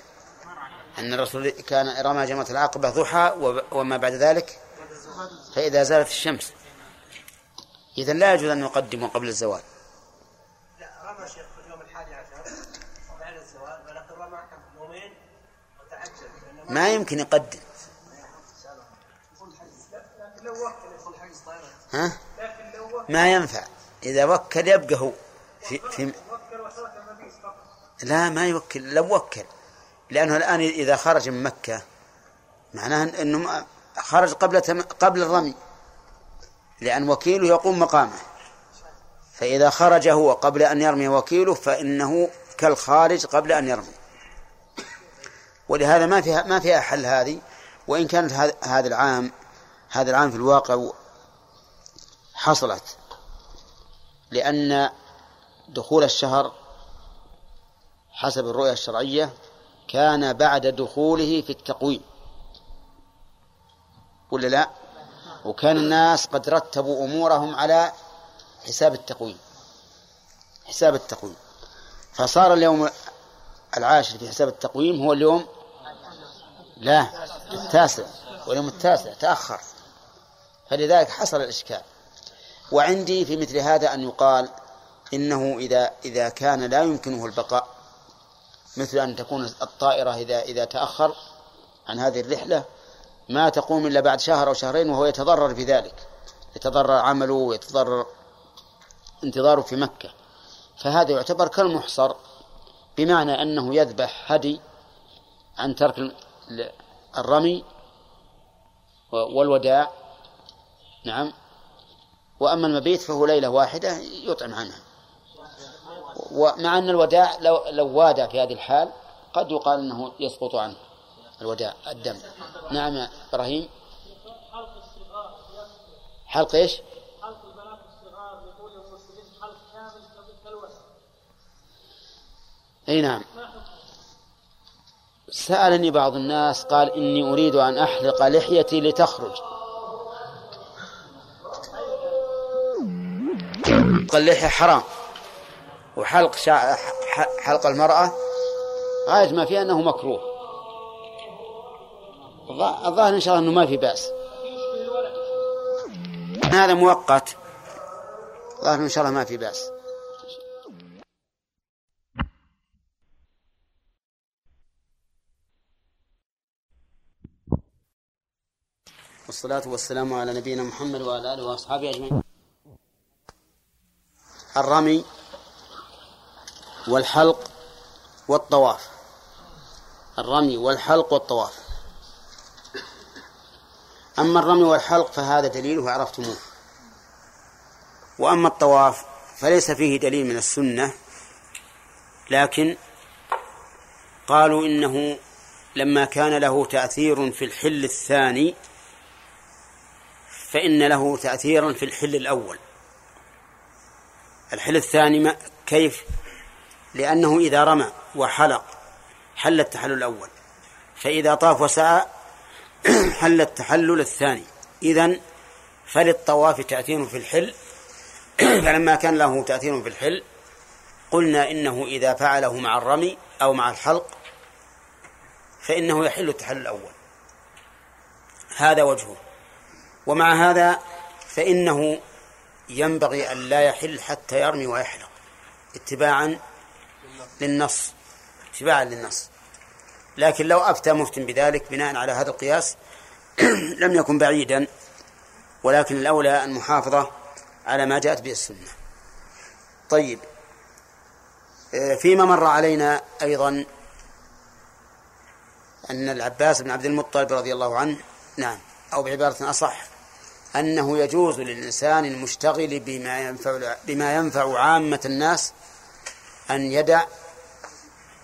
أن الرسول كان رمى جمرة العقبة ضحى وما بعد ذلك فإذا زالت الشمس إذا لا يجوز أن يقدموا قبل الزوال لا رمى شيخ في اليوم الحادي عشر بعد الزوال ولكن رمى يومين وتعجل ما يمكن يقدم ها؟ ما ينفع إذا وكل يبقى هو في, في لا ما يوكل لو وكل لأنه الآن إذا خرج من مكة معناه أنه خرج قبل قبل الرمي لأن وكيله يقوم مقامه. فإذا خرج هو قبل أن يرمي وكيله فإنه كالخارج قبل أن يرمي. ولهذا ما فيها ما فيها حل هذه. وإن كانت هذا العام هذا العام في الواقع حصلت. لأن دخول الشهر حسب الرؤية الشرعية كان بعد دخوله في التقويم. ولا لا؟ وكان الناس قد رتبوا أمورهم على حساب التقويم. حساب التقويم. فصار اليوم العاشر في حساب التقويم هو اليوم لا التاسع واليوم التاسع تأخر. فلذلك حصل الإشكال. وعندي في مثل هذا أن يقال إنه إذا إذا كان لا يمكنه البقاء مثل أن تكون الطائرة إذا إذا تأخر عن هذه الرحلة ما تقوم إلا بعد شهر أو شهرين وهو يتضرر في ذلك يتضرر عمله ويتضرر انتظاره في مكة. فهذا يعتبر كالمحصر بمعنى أنه يذبح هدي عن ترك الرمي والوداع. نعم. وأما المبيت فهو ليلة واحدة يطعم عنها. ومع أن الوداع لو, لو وادى في هذه الحال قد يقال أنه يسقط عنه الوداع الدم. نعم يا إبراهيم. حلق إيش؟ حلق البنات الصغار حلق كامل أي نعم. سألني بعض الناس قال إني أريد أن أحلق لحيتي لتخرج. اللحية حرام. وحلق. حلق المرأة غاية ما فيها أنه مكروه. الظاهر إن شاء الله أنه ما في بأس. هذا مؤقت. الظاهر إن شاء الله ما في بأس. والصلاة والسلام على نبينا محمد وعلى آله وأصحابه أجمعين. الرمي والحلق والطواف. الرمي والحلق والطواف. أما الرمي والحلق فهذا دليله عرفتموه وأما الطواف فليس فيه دليل من السنة لكن قالوا إنه لما كان له تأثير في الحل الثاني فإن له تأثيرا في الحل الأول. الحل الثاني كيف لأنه إذا رمى وحلق حل التحلل الأول. فإذا طاف وسعى حل التحلل الثاني. إذن فللطواف تأثير في الحل. فلما كان له تأثير في الحل قلنا إنه إذا فعله مع الرمي أو مع الحلق فإنه يحل التحلل الأول. هذا وجهه. ومع هذا فإنه ينبغي أن لا يحل حتى يرمي ويحلق اتباعا للنص اتباعا للنص. لكن لو أفتى مفت بذلك بناء على هذا القياس لم يكن بعيدا ولكن الأولى المحافظة على ما جاءت به السنة. طيب آه، فيما مر علينا أيضا أن العباس بن عبد المطلب رضي الله عنه نعم أو بعبارة أصح أنه يجوز للإنسان المشتغل بما ينفع بما ينفع عامة الناس أن يدع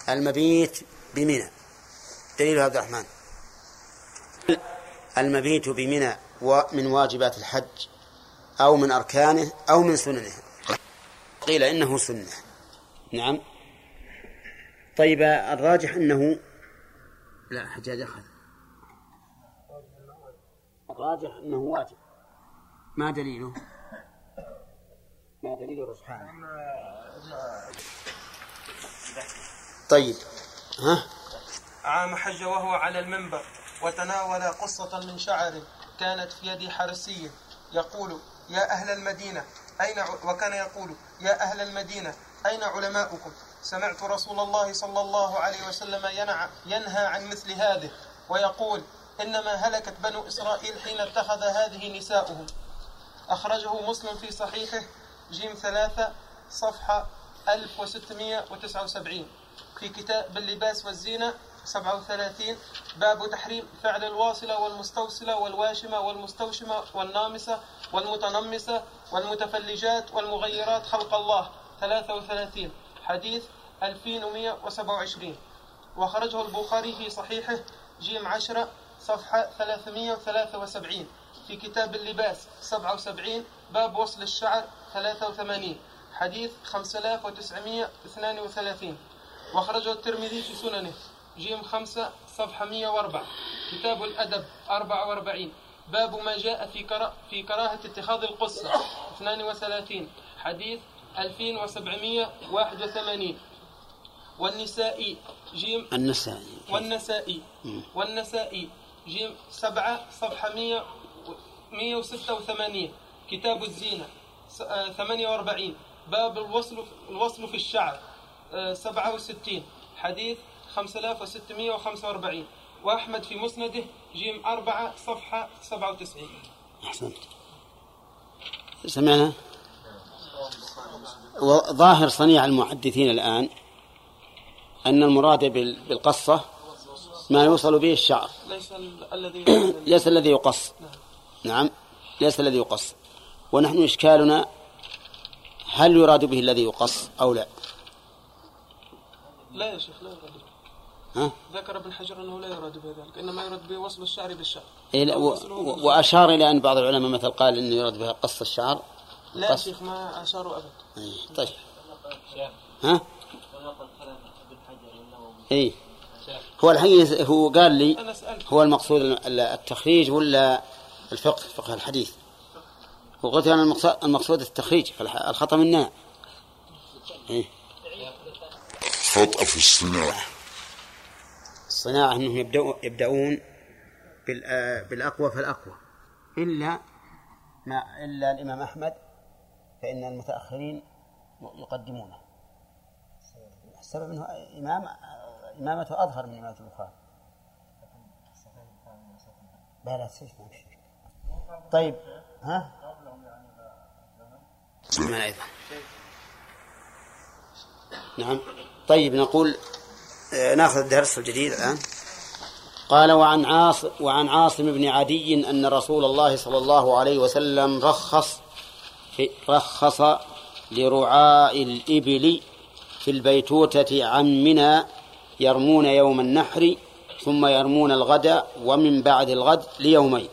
المبيت بمنى. دليل عبد الرحمن. المبيت بمنى ومن واجبات الحج أو من أركانه أو من سننه. قيل إنه سنة. نعم. طيب الراجح أنه لا حجاج أخذ. الراجح أنه واجب. ما دليله؟ ما دليل سبحانه طيب. ها؟ عام حج وهو على المنبر وتناول قصة من شعر كانت في يد حرسي يقول يا أهل المدينة أين وكان يقول يا أهل المدينة أين علماؤكم؟ سمعت رسول الله صلى الله عليه وسلم ينهى عن مثل هذه ويقول إنما هلكت بنو إسرائيل حين اتخذ هذه نساؤهم. أخرجه مسلم في صحيحه جيم ثلاثة صفحة 1679 في كتاب اللباس والزينة 37 باب تحريم فعل الواصلة والمستوصلة والواشمة والمستوشمة والنامسة والمتنمسة والمتفلجات والمغيرات خلق الله 33 حديث 2127 وخرجه البخاري في صحيحه جيم عشرة صفحة 373 في كتاب اللباس 77 باب وصل الشعر 83 حديث 5932 وأخرجه الترمذي في سننه. جيم 5 صفحة 104 كتاب الأدب 44 باب ما جاء في كرا في كراهة اتخاذ القصة. 32 حديث 2781 والنسائي. جيم النسائي. والنسائي. والنسائي. جيم 7 صفحة 100 186 كتاب الزينة 48 باب الوصل الوصل في الشعر. 67 حديث 5645 وأحمد في مسنده جيم 4 صفحة 97 أحسنت. سمعنا؟ وظاهر صنيع المحدثين الآن أن المراد بالقصة ما يوصل به الشعر. ليس الذي ليس الذي يقص. نعم ليس الذي يقص. ونحن إشكالنا هل يراد به الذي يقص أو لا؟ لا يا شيخ لا يراد ها؟ ذكر ابن حجر أنه لا يراد بذلك إنما يراد بوصل الشعر بالشعر. إيه لا، و... و... وأشار إلى أن بعض العلماء مثل قال إنه يراد بها قص الشعر. لا قص- شيخ ما اشاروا ابدا. إيه، طيب. ها؟ اي هو الحقيقة هو قال لي أنا هو المقصود ال- التخريج ولا الفقه فقه الحديث؟ وقلت أنا المقصود, المقصود التخريج الخطأ منا إيه؟ خطأ في الصناعة. الصناعة أنهم يبدأوا يبدأون آه، بالأقوى فالأقوى. إلا ما إلا الإمام أحمد فإن المتأخرين يقدمونه. السبب أنه إمام إمامته أظهر من إمامة البخاري. لا لا سيف ما. طيب ها؟ أيضا. نعم. طيب نقول آه، ناخذ الدرس الجديد الآن. قال وعن عاص وعن عاصم بن عدي أن رسول الله صلى الله عليه وسلم رخص في رخص لرعاء الإبل في البيتوتة عن منى يرمون يوم النحر ثم يرمون الغد ومن بعد الغد ليومين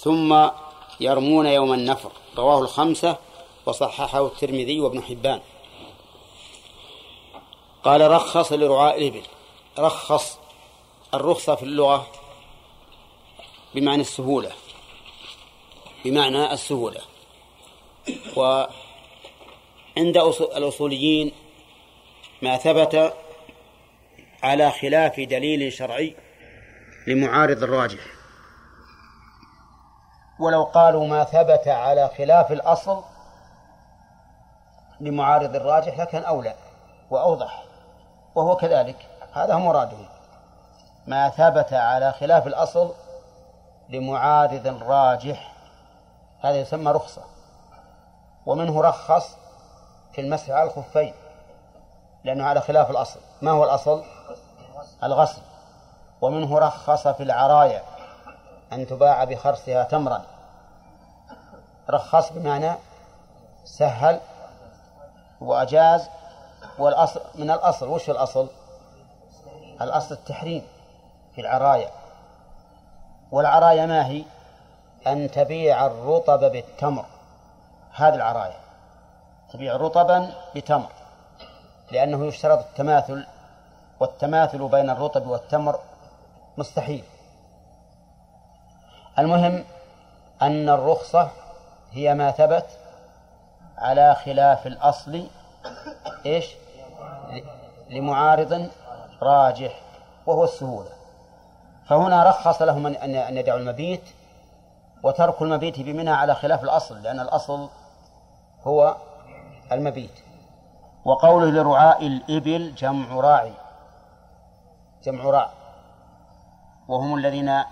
ثم يرمون يوم النفر. رواه الخمسة وصححه الترمذي وابن حبان. قال رخص لرعاء الإبل. رخص الرخصة في اللغة بمعنى السهولة. بمعنى السهولة. وعند أص- الأصوليين ما ثبت على خلاف دليل شرعي لمعارض الراجح. ولو قالوا ما ثبت على خلاف الأصل لمعارض الراجح لكان أولى وأوضح. وهو كذلك. هذا هو مرادهم. ما ثبت على خلاف الأصل لمعارض راجح. هذا يسمى رخصة. ومنه رخص في المسح على الخفين لأنه على خلاف الأصل. ما هو الأصل؟ الغسل. ومنه رخص في العرايا أن تباع بخرصها تمرا. رخص بمعنى سهل وأجاز والأصل من الأصل وش الأصل؟ الأصل التحريم في العرايا. والعرايا ما هي؟ أن تبيع الرطب بالتمر. هذه العرايا. تبيع رطبا بتمر. لأنه يشترط التماثل والتماثل بين الرطب والتمر مستحيل. المهم أن الرخصة هي ما ثبت على خلاف الأصل إيش؟ لمعارض راجح وهو السهولة. فهنا رخص لهم أن أن يدعوا المبيت وترك المبيت بمنى على خلاف الأصل لأن الأصل هو المبيت. وقوله لرعاء الإبل جمع راعي. جمع راع. وهم الذين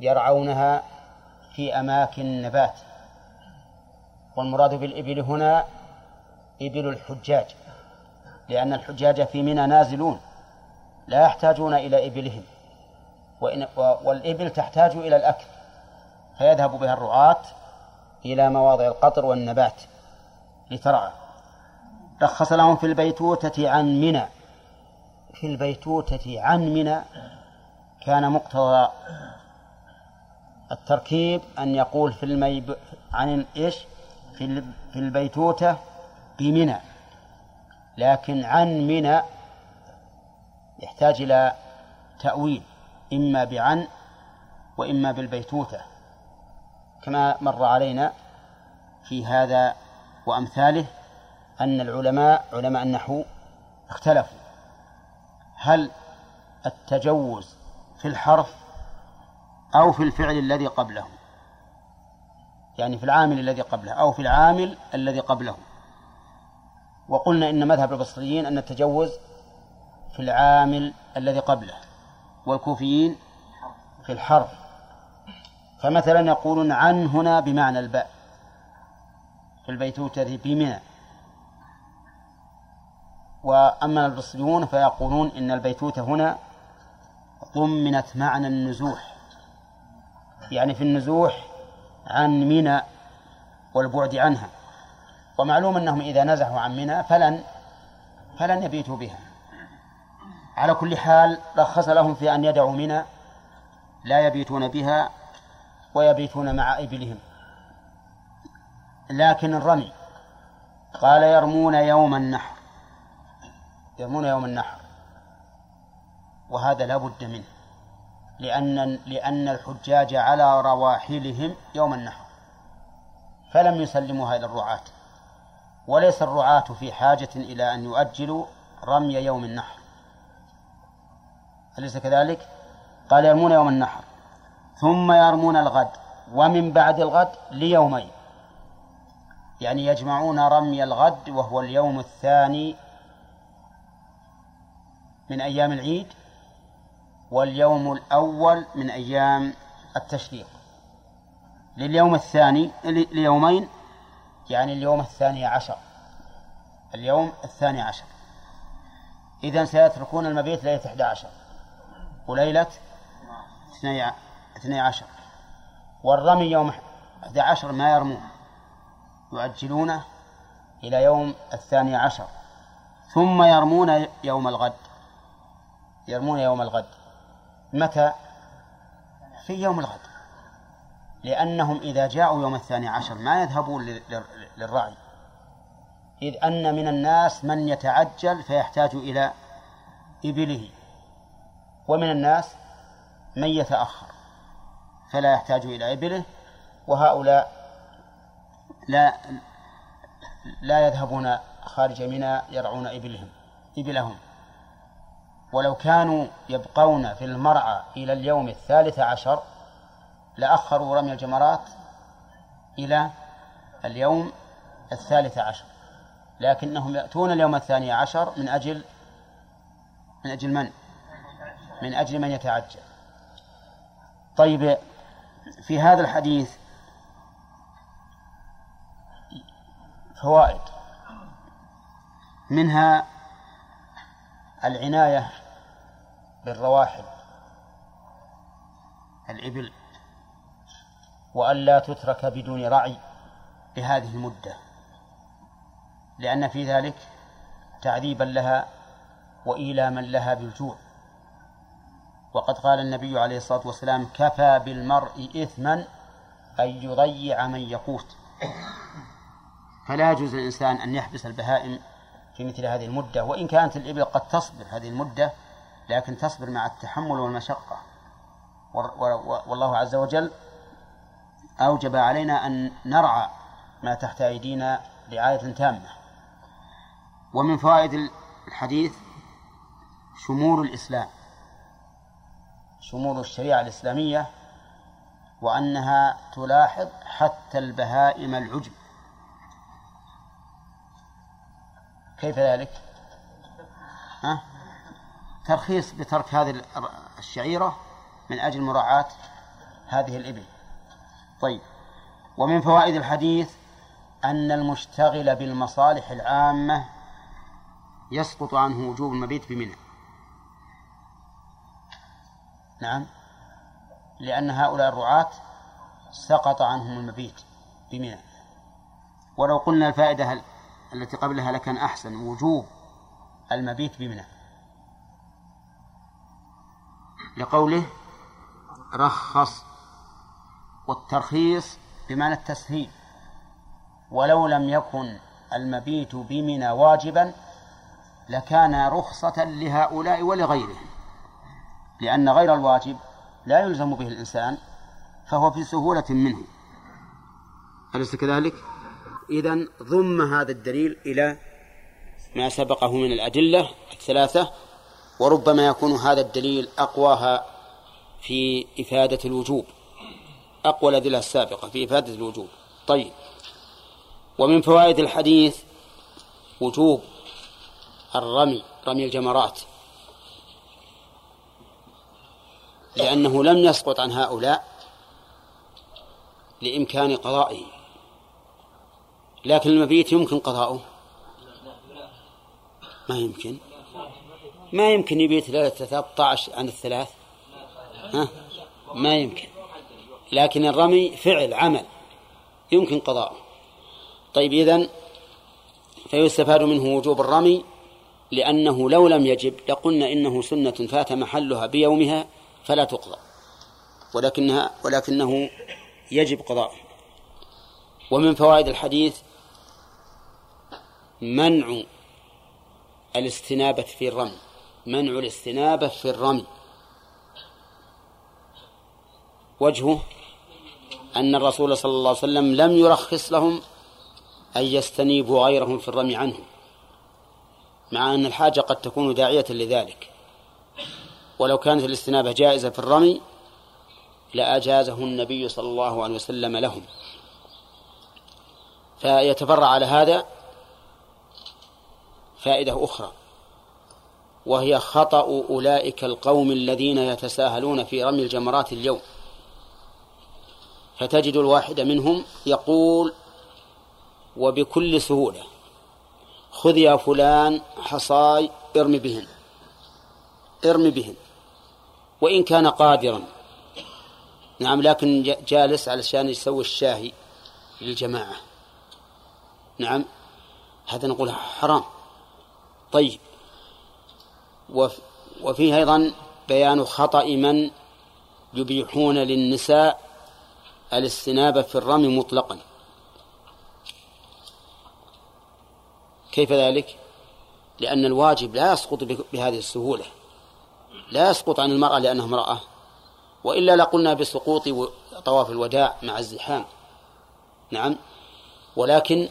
يرعونها في أماكن النبات. والمراد بالإبل هنا إبل الحجاج لأن الحجاج في منى نازلون لا يحتاجون إلى إبلهم وإن والإبل تحتاج إلى الأكل فيذهب بها الرعاة إلى مواضع القطر والنبات لترعى. رخص لهم في البيتوتة عن منى في البيتوتة عن منى كان مقتضى التركيب أن يقول في الميب عن إيش؟ في البيتوتة بمنى لكن عن منى يحتاج إلى تأويل إما بعن وإما بالبيتوتة كما مر علينا في هذا وأمثاله أن العلماء علماء النحو اختلفوا. هل التجوز في الحرف أو في الفعل الذي قبله؟ يعني في العامل الذي قبله أو في العامل الذي قبله؟ وقلنا إن مذهب البصريين أن التجوز في العامل الذي قبله والكوفيين في الحرف فمثلا يقولون عن هنا بمعنى الباء. في البيتوتة بمنى. وأما البصريون فيقولون إن البيتوتة هنا ضمنت معنى النزوح. يعني في النزوح عن منى والبعد عنها. ومعلوم أنهم إذا نزحوا عن منى فلن فلن يبيتوا بها. على كل حال رخص لهم في أن يدعوا منى لا يبيتون بها ويبيتون مع إبلهم. لكن الرمي قال يرمون يوم النحر يرمون يوم النحر وهذا لا بد منه لأن لأن الحجاج على رواحلهم يوم النحر فلم يسلموها إلى الرعاة. وليس الرعاة في حاجة إلى أن يؤجلوا رمي يوم النحر. أليس كذلك؟ قال يرمون يوم النحر. ثم يرمون الغد ومن بعد الغد ليومين. يعني يجمعون رمي الغد وهو اليوم الثاني من أيام العيد واليوم الأول من أيام التشريق. لليوم الثاني ليومين يعني اليوم الثاني عشر. اليوم الثاني عشر. إذا سيتركون المبيت ليلة 11 وليلة اثني عشر. والرمي يوم 11 ما يرمون. يؤجلونه إلى يوم الثاني عشر. ثم يرمون يوم الغد. يرمون يوم الغد. متى؟ في يوم الغد. لأنهم إذا جاءوا يوم الثاني عشر ما يذهبون للرعي إذ أن من الناس من يتعجل فيحتاج إلى إبله. ومن الناس من يتأخر فلا يحتاج إلى إبله. وهؤلاء لا لا يذهبون خارج منى يرعون إبلهم إبلهم. ولو كانوا يبقون في المرعى إلى اليوم الثالث عشر لأخروا رمي الجمرات إلى اليوم الثالث عشر. لكنهم يأتون اليوم الثاني عشر من أجل من أجل من؟ من أجل من يتعجل. طيب في هذا الحديث فوائد. منها العناية بالرواحل الإبل. وألا تترك بدون رعي لهذه المدة لأن في ذلك تعذيبا لها وإيلاما لها بالجوع. وقد قال النبي عليه الصلاة والسلام كفى بالمرء إثما أن يضيع من يقوت. فلا يجوز للإنسان أن يحبس البهائم في مثل هذه المدة وإن كانت الإبل قد تصبر هذه المدة لكن تصبر مع التحمل والمشقة. والله عز وجل أوجب علينا أن نرعى ما تحت أيدينا رعاية تامة ومن فوائد الحديث شمول الإسلام شمول الشريعة الإسلامية وأنها تلاحظ حتى البهائم العجب كيف ذلك؟ ها؟ ترخيص بترك هذه الشعيرة من أجل مراعاة هذه الإبل طيب. ومن فوائد الحديث أن المشتغل بالمصالح العامة يسقط عنه وجوب المبيت بمنى. نعم. لأن هؤلاء الرعاة سقط عنهم المبيت بمنى. ولو قلنا الفائدة التي قبلها لكان أحسن وجوب المبيت بمنى. لقوله رخص والترخيص بمعنى التسهيل. ولو لم يكن المبيت بمنى واجبا لكان رخصة لهؤلاء ولغيرهم لأن غير الواجب لا يلزم به الإنسان فهو في سهولة منه. أليس كذلك؟ إذا ضم هذا الدليل إلى ما سبقه من الأدلة الثلاثة وربما يكون هذا الدليل أقواها في إفادة الوجوب. أقوى الأدلة السابقة في إفادة الوجوب. طيب. ومن فوائد الحديث وجوب الرمي رمي الجمرات. لأنه لم يسقط عن هؤلاء لإمكان قضائه. لكن المبيت يمكن قضاؤه؟ ما يمكن. ما يمكن يبيت ليلة 13 عن الثلاث؟ ها؟ ما يمكن. لكن الرمي فعل عمل. يمكن قضاؤه طيب إذن فيستفاد منه وجوب الرمي لأنه لو لم يجب لقلنا إنه سنة فات محلها بيومها فلا تقضى. ولكنها ولكنه يجب قضاء ومن فوائد الحديث منع الاستنابة في الرمي. منع الاستنابة في الرمي. وجهه أن الرسول صلى الله عليه وسلم لم يرخص لهم أن يستنيبوا غيرهم في الرمي عنه مع أن الحاجة قد تكون داعية لذلك. ولو كانت الاستنابة جائزة في الرمي لأجازه النبي صلى الله عليه وسلم لهم. فيتفرع على هذا فائدة أخرى وهي خطأ أولئك القوم الذين يتساهلون في رمي الجمرات اليوم. فتجد الواحد منهم يقول وبكل سهولة خذ يا فلان حصاي ارمي بهن ارمي بهن وإن كان قادرا. نعم لكن جالس علشان يسوي الشاهي للجماعة. نعم هذا نقول حرام. طيب وفيه أيضا بيان خطأ من يبيحون للنساء الاستنابة في الرمي مطلقا. كيف ذلك؟ لأن الواجب لا يسقط بهذه السهولة. لا يسقط عن المرأة لأنها امرأة. وإلا لقلنا بسقوط طواف الوداع مع الزحام. نعم. ولكن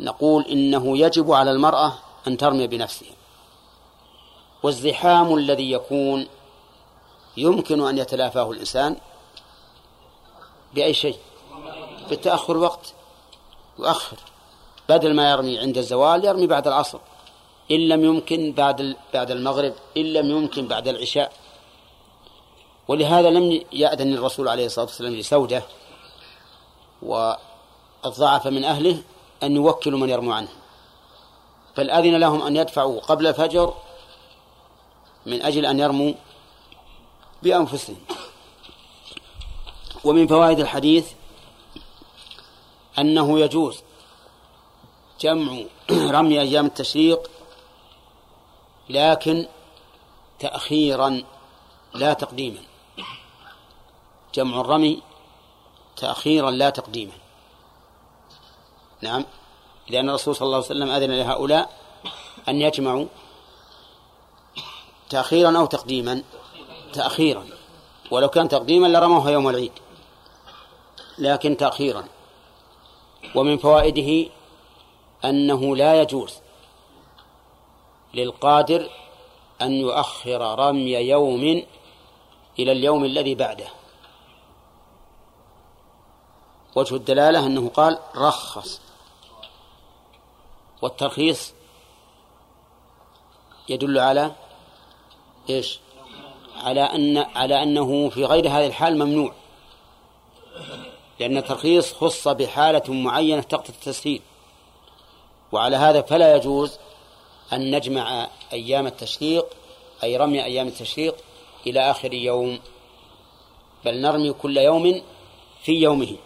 نقول إنه يجب على المرأة أن ترمي بنفسها. والزحام الذي يكون يمكن أن يتلافاه الإنسان بأي شيء بالتأخر وقت يؤخر بدل ما يرمي عند الزوال يرمي بعد العصر إن لم يمكن بعد بعد المغرب إن لم يمكن بعد العشاء. ولهذا لم يأذن الرسول عليه الصلاة والسلام لسودة والضعف من أهله أن يوكلوا من يرموا عنه. بل أذن لهم أن يدفعوا قبل الفجر من أجل أن يرموا بأنفسهم. ومن فوائد الحديث أنه يجوز جمع رمي أيام التشريق لكن تأخيرا لا تقديما. جمع الرمي تأخيرا لا تقديما. نعم. لأن الرسول صلى الله عليه وسلم أذن لهؤلاء أن يجمعوا تأخيرا أو تقديما. تأخيرا. ولو كان تقديما لرموها يوم العيد. لكن تأخيرا. ومن فوائده أنه لا يجوز للقادر أن يؤخر رمي يوم إلى اليوم الذي بعده. وجه الدلالة أنه قال رخص. والترخيص يدل على إيش؟ على أن على أنه في غير هذه الحال ممنوع. لأن الترخيص خص بحالة معينة تقتضي التسهيل. وعلى هذا فلا يجوز أن نجمع أيام التشريق أي رمي أيام التشريق إلى آخر يوم بل نرمي كل يوم في يومه.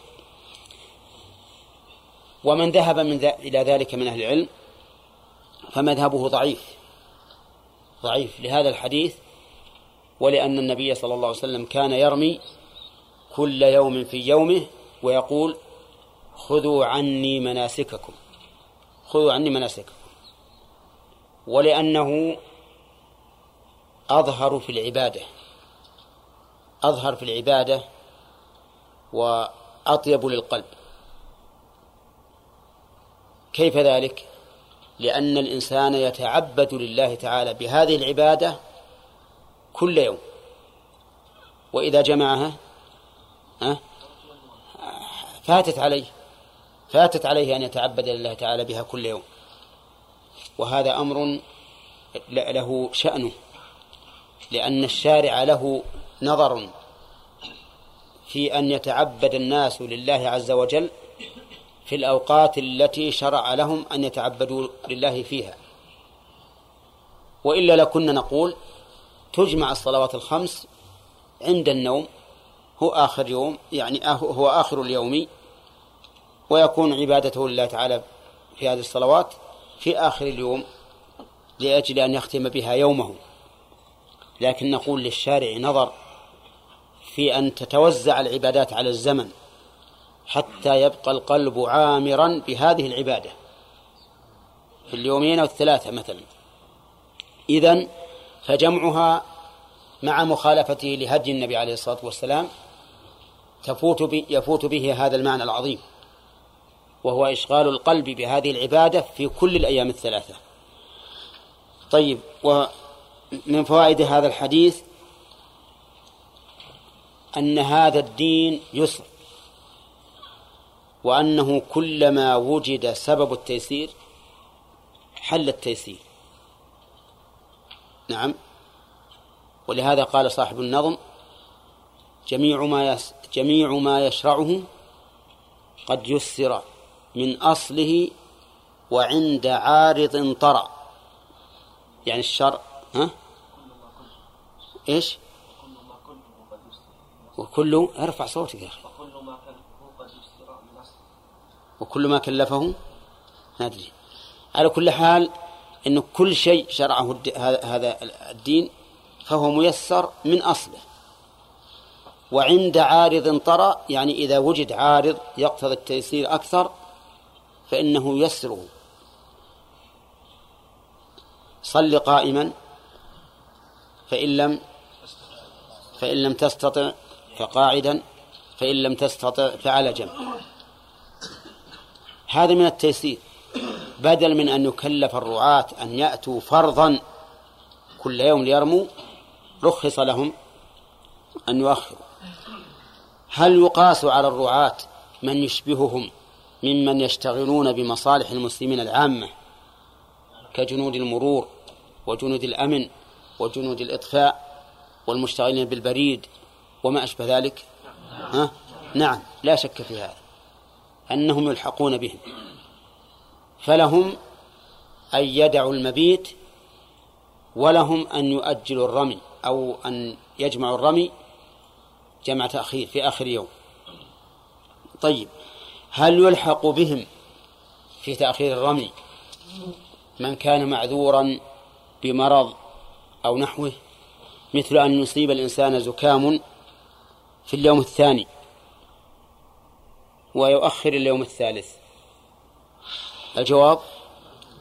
ومن ذهب من ذا إلى ذلك من أهل العلم فمذهبه ضعيف ضعيف لهذا الحديث ولأن النبي صلى الله عليه وسلم كان يرمي كل يوم في يومه ويقول خذوا عني مناسككم خذوا عني مناسككم ولأنه أظهر في العبادة أظهر في العبادة وأطيب للقلب. كيف ذلك؟ لأن الإنسان يتعبد لله تعالى بهذه العبادة كل يوم. وإذا جمعها فاتت عليه فاتت عليه أن يتعبد لله تعالى بها كل يوم. وهذا أمر له شأنه لأن الشارع له نظر في أن يتعبد الناس لله عز وجل في الأوقات التي شرع لهم أن يتعبدوا لله فيها. وإلا لكنا نقول تجمع الصلوات الخمس عند النوم هو آخر يوم يعني هو آخر اليوم ويكون عبادته لله تعالى في هذه الصلوات في آخر اليوم لأجل أن يختم بها يومه لكن نقول للشارع نظر في أن تتوزع العبادات على الزمن حتى يبقى القلب عامرا بهذه العبادة. في اليومين أو الثلاثة مثلا. إذن فجمعها مع مخالفته لهدي النبي عليه الصلاة والسلام تفوت يفوت به هذا المعنى العظيم. وهو إشغال القلب بهذه العبادة في كل الأيام الثلاثة. طيب ومن فوائد هذا الحديث أن هذا الدين يسر وأنه كلما وجد سبب التيسير حل التيسير. نعم. ولهذا قال صاحب النظم جميع ما جميع ما يشرعه قد يسر. من أصله وعند عارض طرأ. يعني الشرع ها؟ إيش؟ وكل ارفع صوتك يا أخي. وكل ما كلفه؟ ندري على كل حال أن كل شيء شرعه هذا الدين فهو ميسر من أصله. وعند عارض طرأ يعني إذا وجد عارض يقتضي التيسير أكثر فإنه يسره. صل قائما. فإن لم فإن لم تستطع فقاعدا. فإن لم تستطع فعلى جنب. هذا من التيسير. بدل من أن يكلف الرعاة أن يأتوا فرضا كل يوم ليرموا رخص لهم أن يؤخروا. هل يقاس على الرعاة من يشبههم ممن يشتغلون بمصالح المسلمين العامة كجنود المرور وجنود الأمن وجنود الإطفاء والمشتغلين بالبريد وما أشبه ذلك. ها؟ نعم لا شك في هذا. أنهم يلحقون بهم. فلهم أن يدعوا المبيت ولهم أن يؤجلوا الرمي أو أن يجمعوا الرمي جمع تأخير في آخر يوم. طيب. هل يلحق بهم في تأخير الرمي من كان معذورا بمرض أو نحوه؟ مثل أن يصيب الإنسان زكام في اليوم الثاني ويؤخر اليوم الثالث. الجواب؟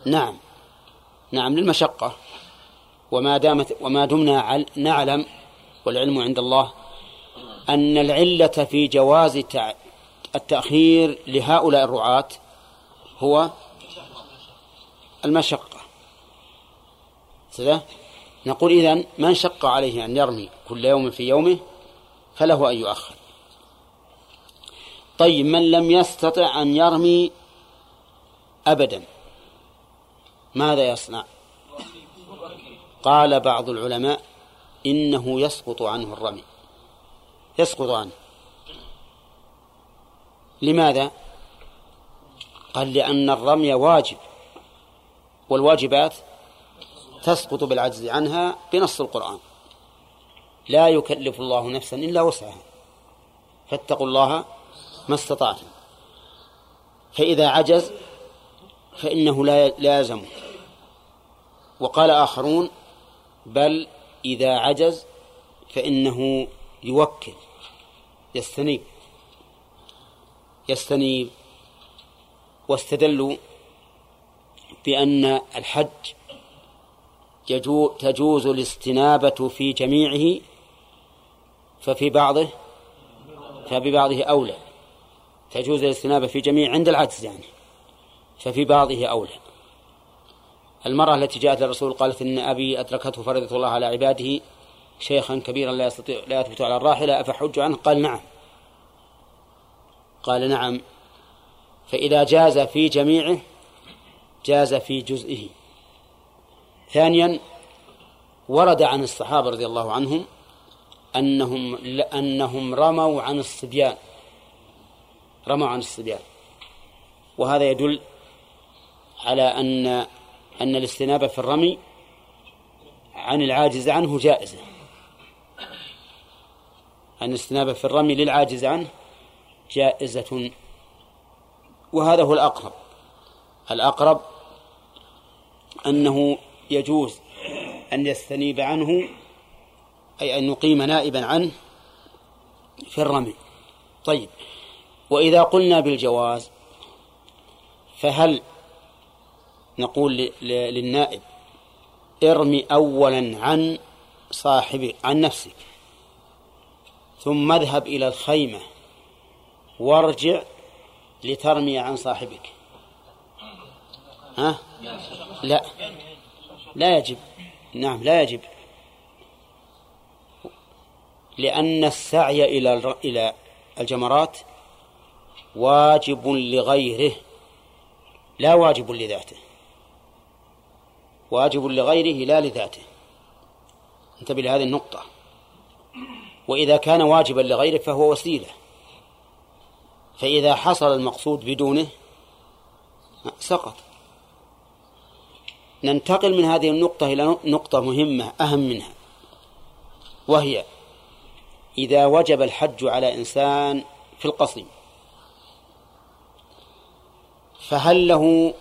نعم. نعم للمشقة. وما دامت وما دمنا نعلم والعلم عند الله أن العلة في جواز التأخير لهؤلاء الرعاة هو المشقة. نقول إذن من شق عليه أن يرمي كل يوم في يومه فله أن يؤخر. طيب من لم يستطع أن يرمي أبدا ماذا يصنع؟ قال بعض العلماء إنه يسقط عنه الرمي. يسقط عنه. لماذا؟ قال لأن الرمي واجب والواجبات تسقط بالعجز عنها بنص القرآن. لا يكلف الله نفسا إلا وسعها. فاتقوا الله ما استطعتم. فإذا عجز فإنه لا لازم وقال آخرون بل إذا عجز فإنه يوكل يستنيب. يستنيب واستدلوا بأن الحج تجوز الاستنابة في جميعه ففي بعضه فببعضه أولى. تجوز الاستنابة في جميع عند العجز يعني ففي بعضه أولى. المرأة التي جاءت للرسول قالت إن أبي أدركته فريضة الله على عباده شيخا كبيرا لا يستطيع لا يثبت على الراحلة أفحج عنه؟ قال نعم. قال نعم. فإذا جاز في جميعه جاز في جزئه. ثانيا ورد عن الصحابة رضي الله عنهم أنهم أنهم رموا عن الصبيان. رموا عن الصبيان. وهذا يدل على أن أن الاستنابة في الرمي عن العاجز عنه جائزة. أن الاستنابة في الرمي للعاجز عنه جائزة. وهذا هو الأقرب. الأقرب أنه يجوز أن يستنيب عنه أي أن يقيم نائبا عنه في الرمي. طيب وإذا قلنا بالجواز فهل نقول للنائب ارمي أولا عن صاحب عن نفسك ثم اذهب إلى الخيمة وارجع لترمي عن صاحبك. ها؟ لا. لا يجب. نعم لا يجب. لأن السعي إلى إلى الجمرات واجب لغيره. لا واجب لذاته. واجب لغيره لا لذاته. انتبه لهذه النقطة. وإذا كان واجبا لغيره فهو وسيلة. فإذا حصل المقصود بدونه سقط. ننتقل من هذه النقطة إلى نقطة مهمة أهم منها وهي إذا وجب الحج على إنسان في القصيم فهل له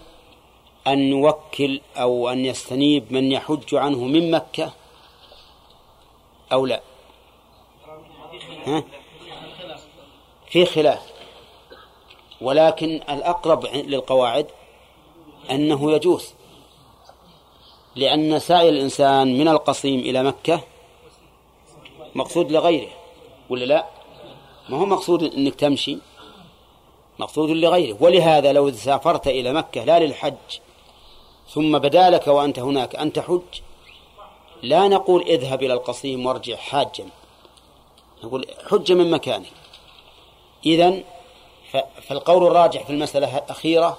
أن يوكل أو أن يستنيب من يحج عنه من مكة أو لا؟ ها؟ في خلاف. ولكن الأقرب للقواعد أنه يجوز لأن سعي الإنسان من القصيم إلى مكة مقصود لغيره ولا لا؟ ما هو مقصود أنك تمشي مقصود لغيره. ولهذا لو سافرت إلى مكة لا للحج ثم بدا لك وأنت هناك أن تحج لا نقول اذهب إلى القصيم وارجع حاجا نقول حج من مكانك. إذن فالقول الراجح في المسألة الأخيرة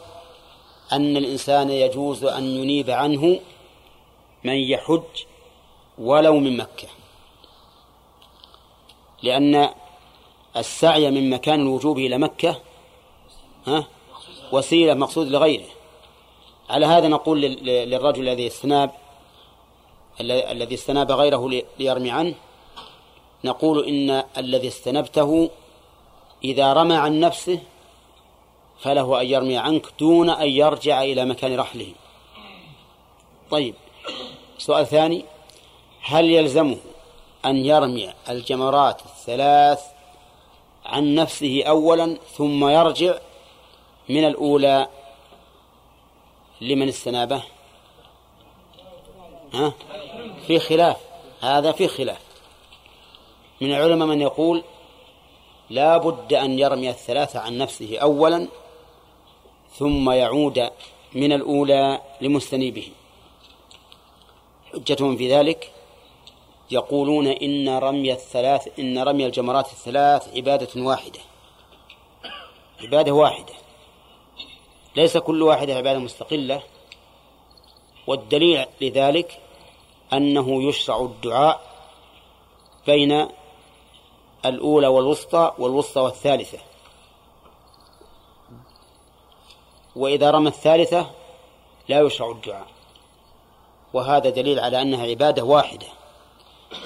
أن الإنسان يجوز أن ينيب عنه من يحج ولو من مكة. لأن السعي من مكان الوجوب إلى مكة ها وسيلة مقصود لغيره. على هذا نقول للرجل الذي استناب الذي استناب غيره ليرمي عنه نقول إن الذي استنبته إذا رمى عن نفسه فله أن يرمي عنك دون أن يرجع إلى مكان رحله. طيب سؤال ثاني هل يلزمه أن يرمي الجمرات الثلاث عن نفسه أولا ثم يرجع من الأولى لمن استنابه؟ ها؟ في خلاف هذا في خلاف. من العلماء من يقول لا بد أن يرمي الثلاثة عن نفسه أولا ثم يعود من الأولى لمستنيبه حجتهم في ذلك يقولون إن رمي الثلاث إن رمي الجمرات الثلاث عبادة واحدة. عبادة واحدة. ليس كل واحدة عبادة مستقلة. والدليل لذلك أنه يشرع الدعاء بين الأولى والوسطى والوسطى والثالثة. وإذا رمى الثالثة لا يشرع الدعاء. وهذا دليل على أنها عبادة واحدة.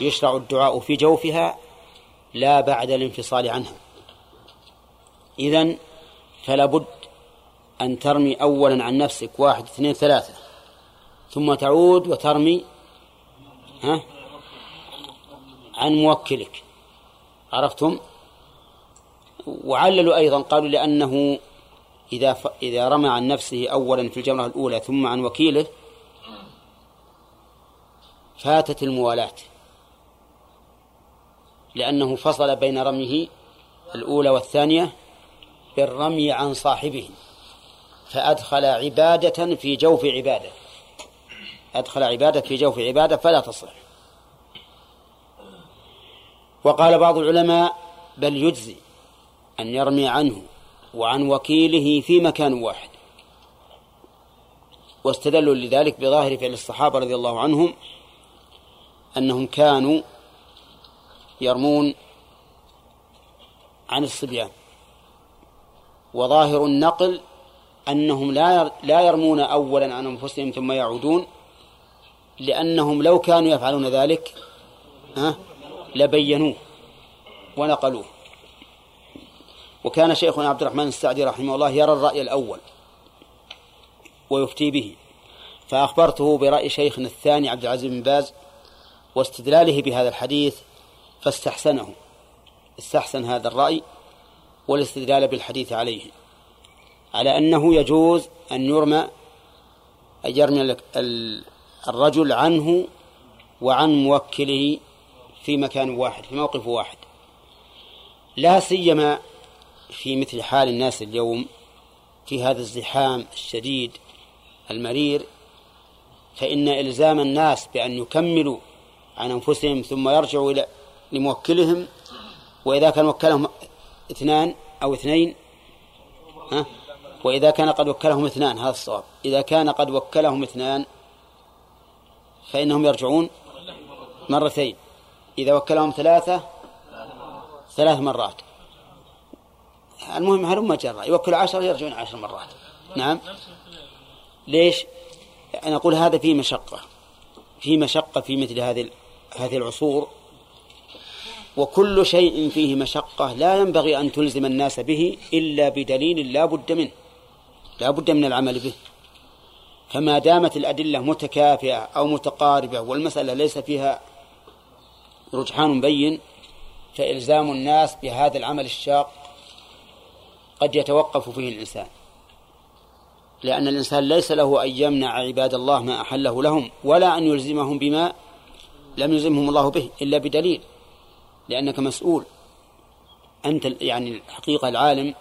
يشرع الدعاء في جوفها لا بعد الانفصال عنها. إذن فلا بد أن ترمي أولا عن نفسك واحد اثنين ثلاثة. ثم تعود وترمي ها عن موكلك. عرفتم؟ وعللوا أيضا قالوا لأنه إذا ف... إذا رمى عن نفسه أولا في الجمرة الأولى ثم عن وكيله فاتت الموالاة. لأنه فصل بين رميه الأولى والثانية بالرمي عن صاحبه. فأدخل عبادة في جوف عبادة. أدخل عبادة في جوف عبادة فلا تصح. وقال بعض العلماء بل يجزي أن يرمي عنه وعن وكيله في مكان واحد. واستدلوا لذلك بظاهر فعل الصحابة رضي الله عنهم أنهم كانوا يرمون عن الصبيان. وظاهر النقل أنهم لا لا يرمون أولا عن أنفسهم ثم يعودون لأنهم لو كانوا يفعلون ذلك ها؟ لبينوه ونقلوه. وكان شيخنا عبد الرحمن السعدي رحمه الله يرى الرأي الأول ويفتي به فأخبرته برأي شيخنا الثاني عبد العزيز بن باز واستدلاله بهذا الحديث فاستحسنه استحسن هذا الرأي والاستدلال بالحديث عليه على أنه يجوز أن يرمى أن يرمي الرجل عنه وعن موكله في مكان واحد في موقف واحد. لا سيما في مثل حال الناس اليوم في هذا الزحام الشديد المرير فإن إلزام الناس بأن يكملوا عن أنفسهم ثم يرجعوا إلى لموكلهم وإذا كان وكلهم اثنان أو اثنين ها؟ وإذا كان قد وكلهم اثنان هذا الصواب. إذا كان قد وكلهم اثنان فإنهم يرجعون مرتين. إذا وكلهم ثلاثة ثلاث مرات. المهم هلم جرى يوكل عشرة يرجعون عشر مرات. نعم. ليش؟ نقول هذا فيه مشقة. في مشقة في مثل هذه هذه العصور. وكل شيء فيه مشقة. لا ينبغي أن تلزم الناس به إلا بدليل لا بد منه. لا بد من العمل به. فما دامت الأدلة متكافئة أو متقاربة والمسألة ليس فيها رجحان بين فإلزام الناس بهذا العمل الشاق قد يتوقف فيه الإنسان. لأن الإنسان ليس له أن يمنع عباد الله ما أحله لهم ولا أن يلزمهم بما لم يلزمهم الله به إلا بدليل. لأنك مسؤول. أنت يعني الحقيقة العالم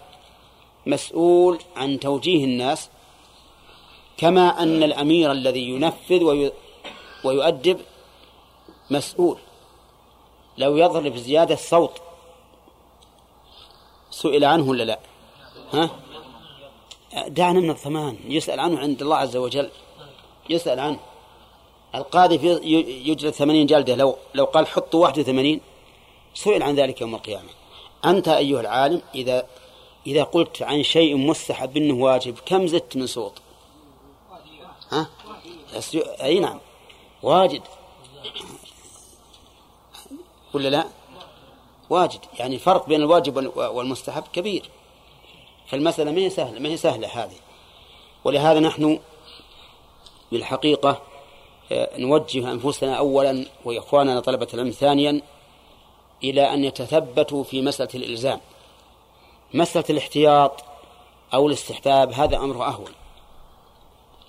مسؤول عن توجيه الناس كما أن الأمير الذي ينفذ ويؤدب مسؤول. لو يضرب زيادة صوت سئل عنه ولا لا؟ ها؟ دعنا من الثمان يسأل عنه عند الله عز وجل. يسأل عنه. القاضي يجلد ثمانين جلدة لو لو قال حطوا واحد وثمانين سئل عن ذلك يوم القيامة. أنت أيها العالم إذا إذا قلت عن شيء مستحب أنه واجب كم زدت من صوت؟ ها؟ أي نعم واجد. ولا لا؟ واجد. يعني فرق بين الواجب والمستحب كبير. فالمسألة ما هي سهلة. ما هي سهلة هذه. ولهذا نحن بالحقيقة آه، نوجه أنفسنا أولا وإخواننا طلبة العلم ثانيا إلى أن يتثبتوا في مسألة الإلزام. مسألة الاحتياط أو الاستحباب هذا أمر أهون.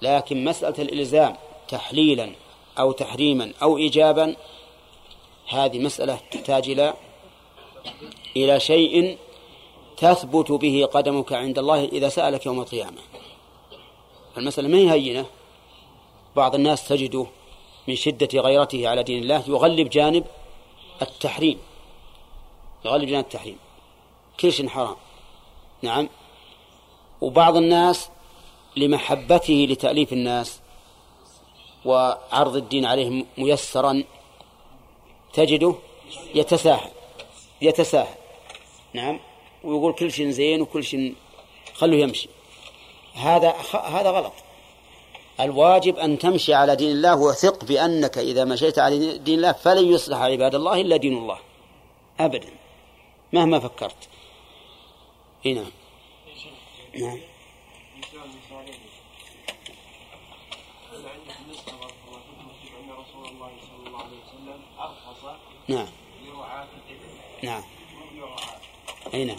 لكن مسألة الإلزام تحليلا أو تحريما أو إيجابا هذه مسألة تحتاج إلى إلى شيء تثبت به قدمك عند الله إذا سألك يوم القيامة. المسألة ما هي هينة؟ بعض الناس تجده من شدة غيرته على دين الله يغلب جانب التحريم. يغلب جانب التحريم. كل شيء حرام. نعم. وبعض الناس لمحبته لتأليف الناس وعرض الدين عليهم ميسرا تجده يتساهل. يتساهل. نعم. ويقول كل شيء زين وكل شيء خلوه يمشي. هذا هذا غلط. الواجب أن تمشي على دين الله وثق بأنك إذا مشيت على دين الله فلن يصلح عباد الله إلا دين الله. أبدا. مهما فكرت. هنا نعم. نعم. نعم. أي نعم.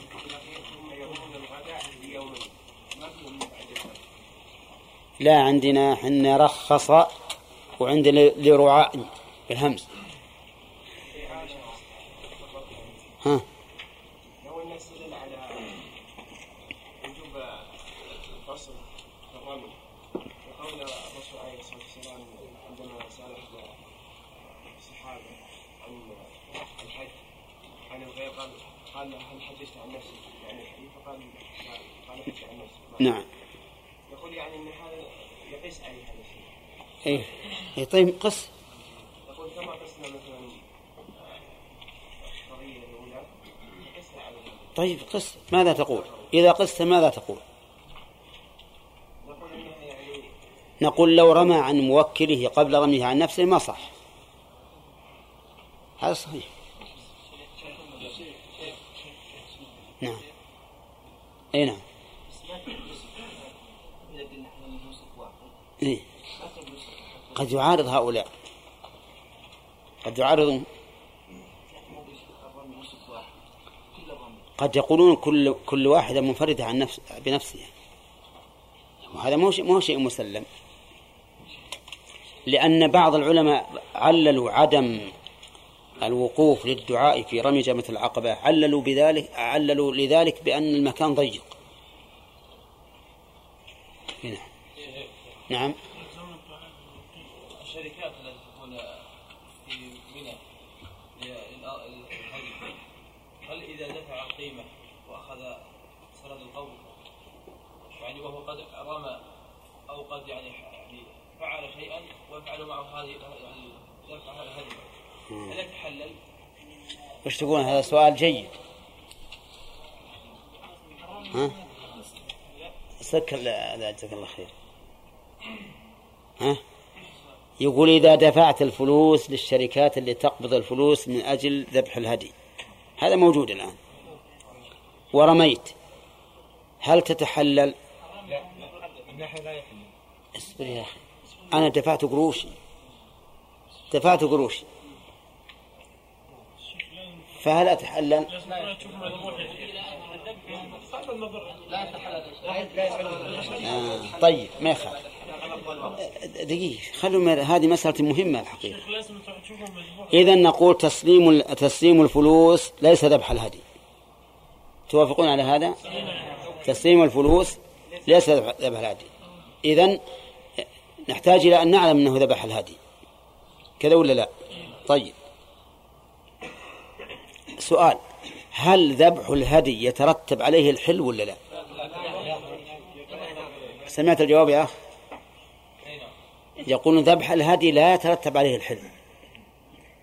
لا عندنا حنا رخص وعندنا لرعاء بالهمز ها؟ نعم يقول يعني ان هذا يقيس عليه هذا الشيء اي طيب قس يقول كما قسنا مثلا القضية الاولى قسنا على طيب قس ماذا تقول؟ اذا قست ماذا تقول؟ يعني نقول لو رمى عن موكله قبل رميه عن نفسه ما صح هذا صحيح نعم اي نعم إيه؟ قد يعارض هؤلاء. قد يعارض. قد يقولون كل كل واحدة منفردة عن نفس بنفسها. وهذا مو مو شيء مسلم. لأن بعض العلماء عللوا عدم الوقوف للدعاء في رمي جمرة العقبة. عللوا بذلك عللوا لذلك بأن المكان ضيق هنا نعم. الشركات التي تكون في منى هل إذا دفع القيمة وأخذ سند القول يعني وهو قد رمى أو قد يعني يعني فعل شيئا ويفعل معه هذه يعني دفع هذا الهدي هل يتحلل؟ وش تقول؟ هذا سؤال جيد. ها؟ سكر لا جزاك الله خير. ها؟ يقول إذا دفعت الفلوس للشركات اللي تقبض الفلوس من أجل ذبح الهدي. هذا موجود الآن. ورميت. هل تتحلل؟ لا اصبر يا أخي. أنا دفعت قروشي. دفعت قروشي. فهل أتحلل؟ آه طيب ما يخالف. دقيقة خلوا هذه مسألة مهمة الحقيقة إذا نقول تسليم تسليم الفلوس ليس ذبح الهدي توافقون على هذا؟ تسليم الفلوس ليس ذبح الهدي إذا نحتاج إلى أن نعلم أنه ذبح الهدي كذا ولا لا؟ طيب سؤال هل ذبح الهدي يترتب عليه الحل ولا لا؟ سمعت الجواب يا أخ؟ يقول ذبح الهدي لا يترتب عليه الحل.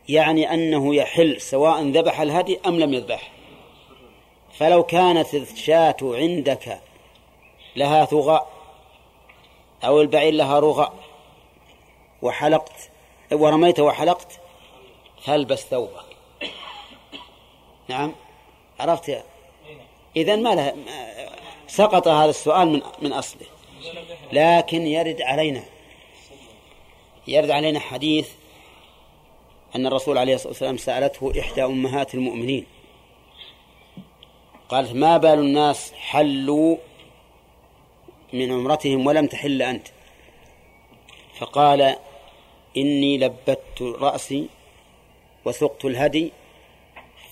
يعني أنه يحل سواء ذبح الهدي أم لم يذبح. فلو كانت الشاة عندك لها ثغاء أو البعير لها رغاء وحلقت ورميت وحلقت فالبس ثوبك. نعم؟ عرفت يا؟ إذا ما له سقط هذا السؤال من من أصله. لكن يرد علينا. يرد علينا حديث أن الرسول عليه الصلاة والسلام سألته إحدى أمهات المؤمنين قالت ما بال الناس حلوا من عمرتهم ولم تحل أنت؟ فقال إني لبت رأسي وسقت الهدي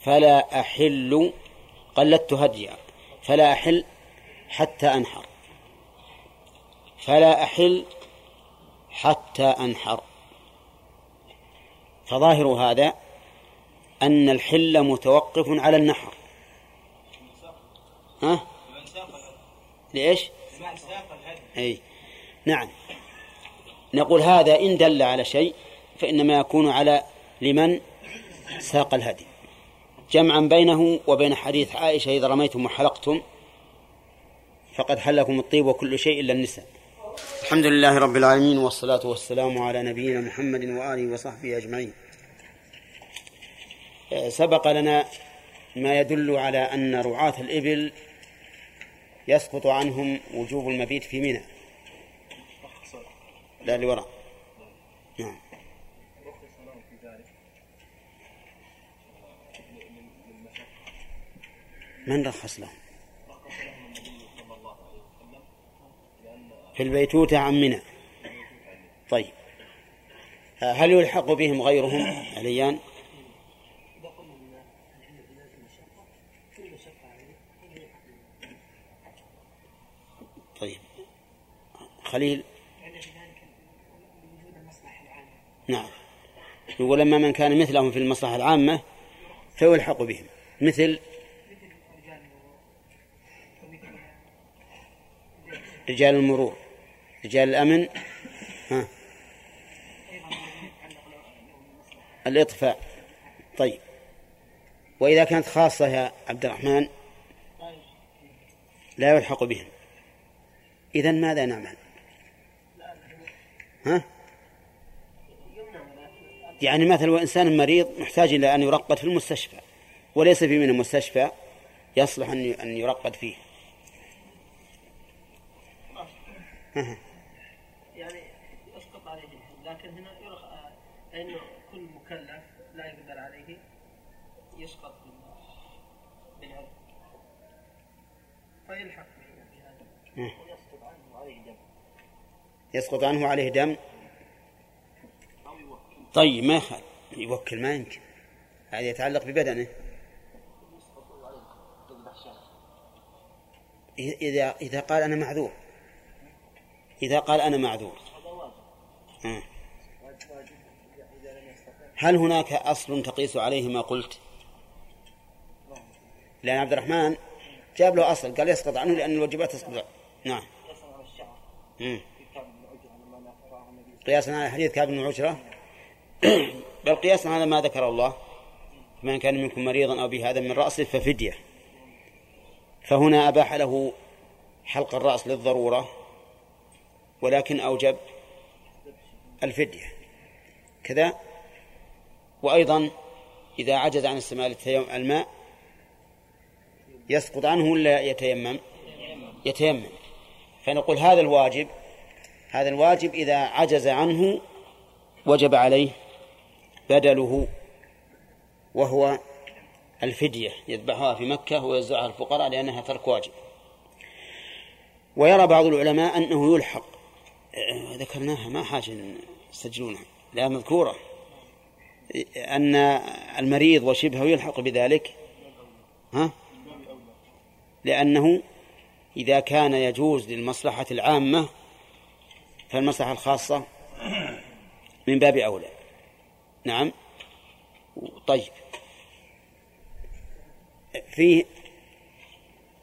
فلا أحل قلدت هديا فلا أحل حتى أنحر فلا أحل حتى أنحر. فظاهر هذا أن الحل متوقف على النحر. ها؟ ليش؟ أي. نعم. نقول هذا إن دل على شيء فإنما يكون على لمن ساق الهدي. جمعا بينه وبين حديث عائشة إذا رميتم وحلقتم فقد حلكم الطيب وكل شيء إلا النساء. الحمد لله رب العالمين والصلاة والسلام على نبينا محمد وآله وصحبه أجمعين. سبق لنا ما يدل على أن رعاة الإبل يسقط عنهم وجوب المبيت في منى. لا لوراء نعم. من رخص لهم؟ في البيتوتة عن منى. طيب. هل يلحق بهم غيرهم؟ عليان. طيب. خليل. نعم. يقول أما من كان مثلهم في المصلحة العامة فيلحق بهم. مثل رجال المرور. رجال الأمن. ها. الإطفاء. طيب. وإذا كانت خاصة يا عبد الرحمن لا يلحق بهم. إذا ماذا نعمل؟ ها؟ يعني مثلا إنسان مريض محتاج إلى أن يرقد في المستشفى وليس في من المستشفى يصلح أن يرقد فيه. يعني يسقط عليهم لكن لأنه كل مكلف لا يقدر عليه يسقط بال- بالعذر فيلحق به بهذا. يسقط عنه عليه دم؟ طيب ما يخال يوكل ما يمكن. هذا يتعلق ببدنه. إذا إذا قال أنا معذور. إذا قال أنا معذور. آه. هل هناك أصل تقيس عليه ما قلت؟ لأن عبد الرحمن جاب له أصل قال يسقط عنه لأن الواجبات تسقط نعم. قياسا على حديث كعب بن عشرة بل قياسا على ما ذكر الله. من كان منكم مريضا أو بهذا من رأسه ففدية. فهنا أباح له حلق الرأس للضرورة ولكن أوجب الفدية. كذا وأيضا إذا عجز عن استعمال الماء يسقط عنه ولا يتيمم؟ يتيمم. فنقول هذا الواجب هذا الواجب إذا عجز عنه وجب عليه بدله وهو الفدية يذبحها في مكة ويوزعها الفقراء لأنها ترك واجب. ويرى بعض العلماء أنه يلحق. آه، ذكرناها ما حاجة يسجلونها لا مذكورة. أن المريض وشبهه يلحق بذلك؟ ها؟ لأنه إذا كان يجوز للمصلحة العامة فالمصلحة الخاصة من باب أولى. نعم. طيب. فيه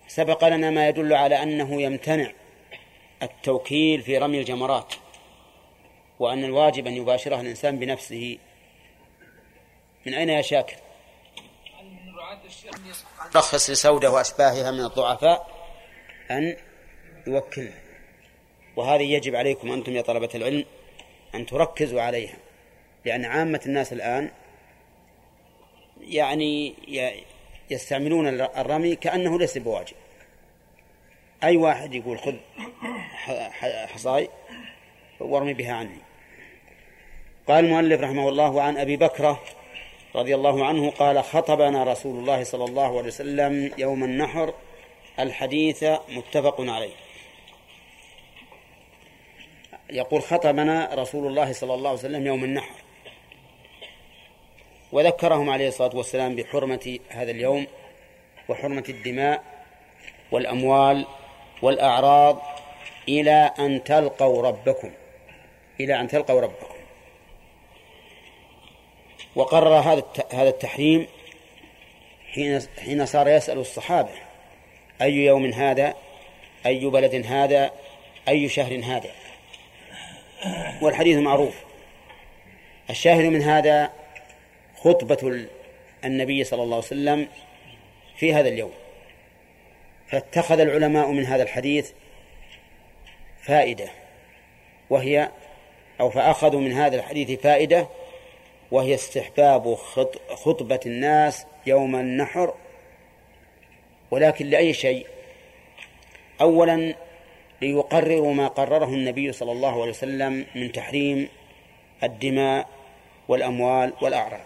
سبق لنا ما يدل على أنه يمتنع التوكيل في رمي الجمرات وأن الواجب أن يباشرها الإنسان بنفسه من أين يا شاكر؟ رخص لسودة وأشباهها من الضعفاء أن يوكلها وهذه يجب عليكم أنتم يا طلبة العلم أن تركزوا عليها لأن عامة الناس الآن يعني يستعملون الر- الرمي كأنه ليس بواجب. أي واحد يقول خذ حصاي وارمي بها عني. قال المؤلف رحمه الله وعن أبي بكرة رضي الله عنه قال خطبنا رسول الله صلى الله عليه وسلم يوم النحر. الحديث متفق عليه. يقول خطبنا رسول الله صلى الله عليه وسلم يوم النحر. وذكرهم عليه الصلاة والسلام بحرمة هذا اليوم وحرمة الدماء والأموال والأعراض إلى أن تلقوا ربكم. إلى أن تلقوا ربكم. وقرر هذا هذا التحريم حين حين صار يسأل الصحابة أي يوم هذا؟ أي بلد هذا؟ أي شهر هذا؟ والحديث معروف. الشاهد من هذا خطبة ال- النبي صلى الله عليه وسلم في هذا اليوم. فاتخذ العلماء من هذا الحديث فائدة وهي أو فأخذوا من هذا الحديث فائدة وهي استحباب خط- خطبة الناس يوم النحر. ولكن لأي شيء؟ أولا ليقرروا ما قرره النبي صلى الله عليه وسلم من تحريم الدماء والأموال والأعراض.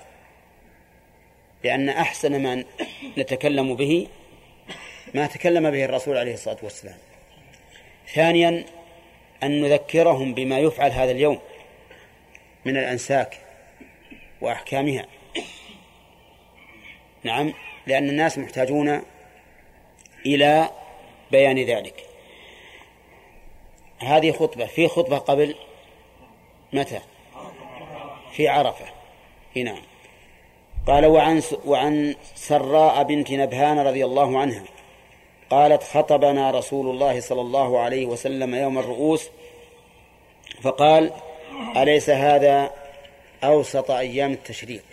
لأن أحسن ما نتكلم به ما تكلم به الرسول عليه الصلاة والسلام. ثانيا أن نذكرهم بما يفعل هذا اليوم من الأنساك. وأحكامها. نعم لأن الناس محتاجون إلى بيان ذلك. هذه خطبة في خطبة قبل متى؟ في عرفة. هنا. قال وعن وعن سراء بنت نبهان رضي الله عنها قالت خطبنا رسول الله صلى الله عليه وسلم يوم الرؤوس فقال أليس هذا أوسط أيام التشريق.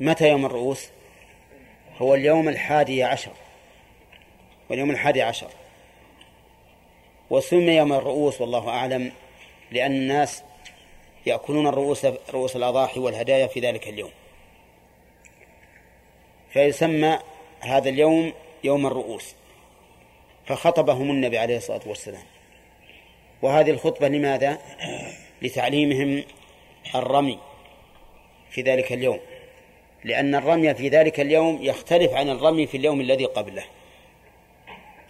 متى يوم الرؤوس؟ هو اليوم الحادي عشر. واليوم الحادي عشر. وسمي يوم الرؤوس والله أعلم لأن الناس يأكلون الرؤوس رؤوس الأضاحي والهدايا في ذلك اليوم. فيسمى هذا اليوم يوم الرؤوس. فخطبهم النبي عليه الصلاة والسلام. وهذه الخطبة لماذا؟ لتعليمهم الرمي في ذلك اليوم. لأن الرمي في ذلك اليوم يختلف عن الرمي في اليوم الذي قبله.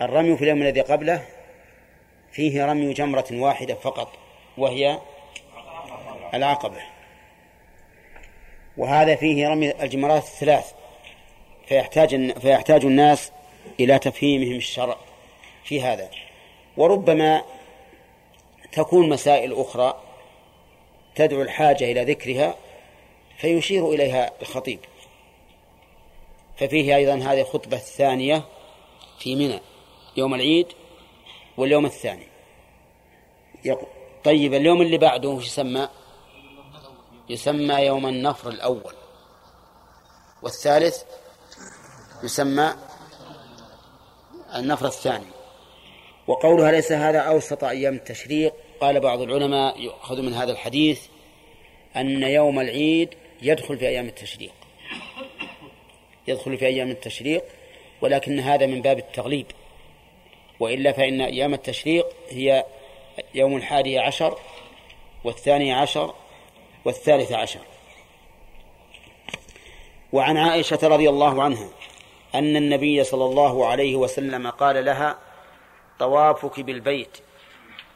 الرمي في اليوم الذي قبله فيه رمي جمرة واحدة فقط وهي العقبة. وهذا فيه رمي الجمرات الثلاث فيحتاج فيحتاج الناس إلى تفهيمهم الشرع في هذا. وربما تكون مسائل أخرى تدعو الحاجة إلى ذكرها فيشير إليها الخطيب. ففيه أيضا هذه الخطبة الثانية في منى يوم العيد واليوم الثاني. طيب اليوم اللي بعده وش يسمى؟ يسمى يوم النفر الأول. والثالث يسمى النفر الثاني. وقولها ليس هذا أوسط أيام التشريق قال بعض العلماء يؤخذ من هذا الحديث أن يوم العيد يدخل في أيام التشريق. يدخل في أيام التشريق ولكن هذا من باب التغليب. وإلا فإن أيام التشريق هي يوم الحادي عشر والثاني عشر والثالث عشر. وعن عائشة رضي الله عنها أن النبي صلى الله عليه وسلم قال لها طوافك بالبيت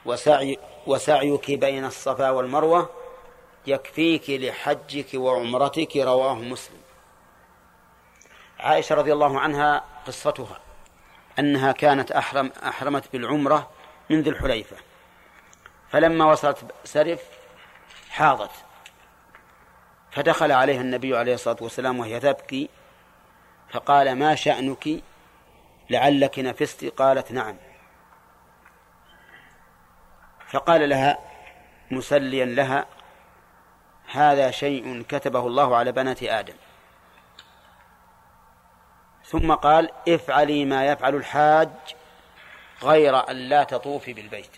وسعي وسعيك بين الصفا والمروة يكفيك لحجك وعمرتك رواه مسلم. عائشة رضي الله عنها قصتها أنها كانت أحرم أحرمت بالعمرة من ذي الحليفة. فلما وصلت سرف حاضت. فدخل عليها النبي عليه الصلاة والسلام وهي تبكي فقال ما شأنك؟ لعلك نفست؟ قالت نعم. فقال لها مسليا لها هذا شيء كتبه الله على بنات آدم. ثم قال افعلي ما يفعل الحاج غير أن لا تطوفي بالبيت.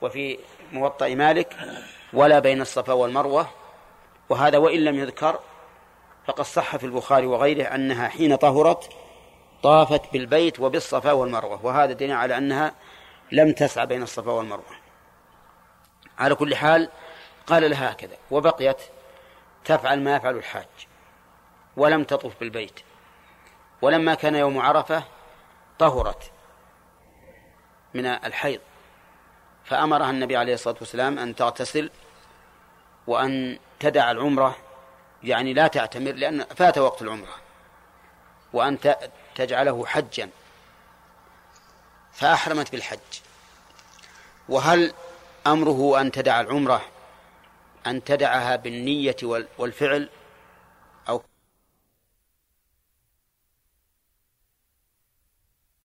وفي موطأ مالك ولا بين الصفا والمروة وهذا وإن لم يذكر فقد صح في البخاري وغيره أنها حين طهرت طافت بالبيت وبالصفا والمروة. وهذا دليل على أنها لم تسعى بين الصفا والمروة. على كل حال قال لها هكذا وبقيت تفعل ما يفعل الحاج ولم تطف بالبيت ولما كان يوم عرفة طهرت من الحيض فأمرها النبي عليه الصلاة والسلام أن تغتسل وأن تدع العمرة يعني لا تعتمر لأن فات وقت العمرة وأن تجعله حجا فأحرمت بالحج. وهل أمره أن تدع العمرة أن تدعها بالنية والفعل؟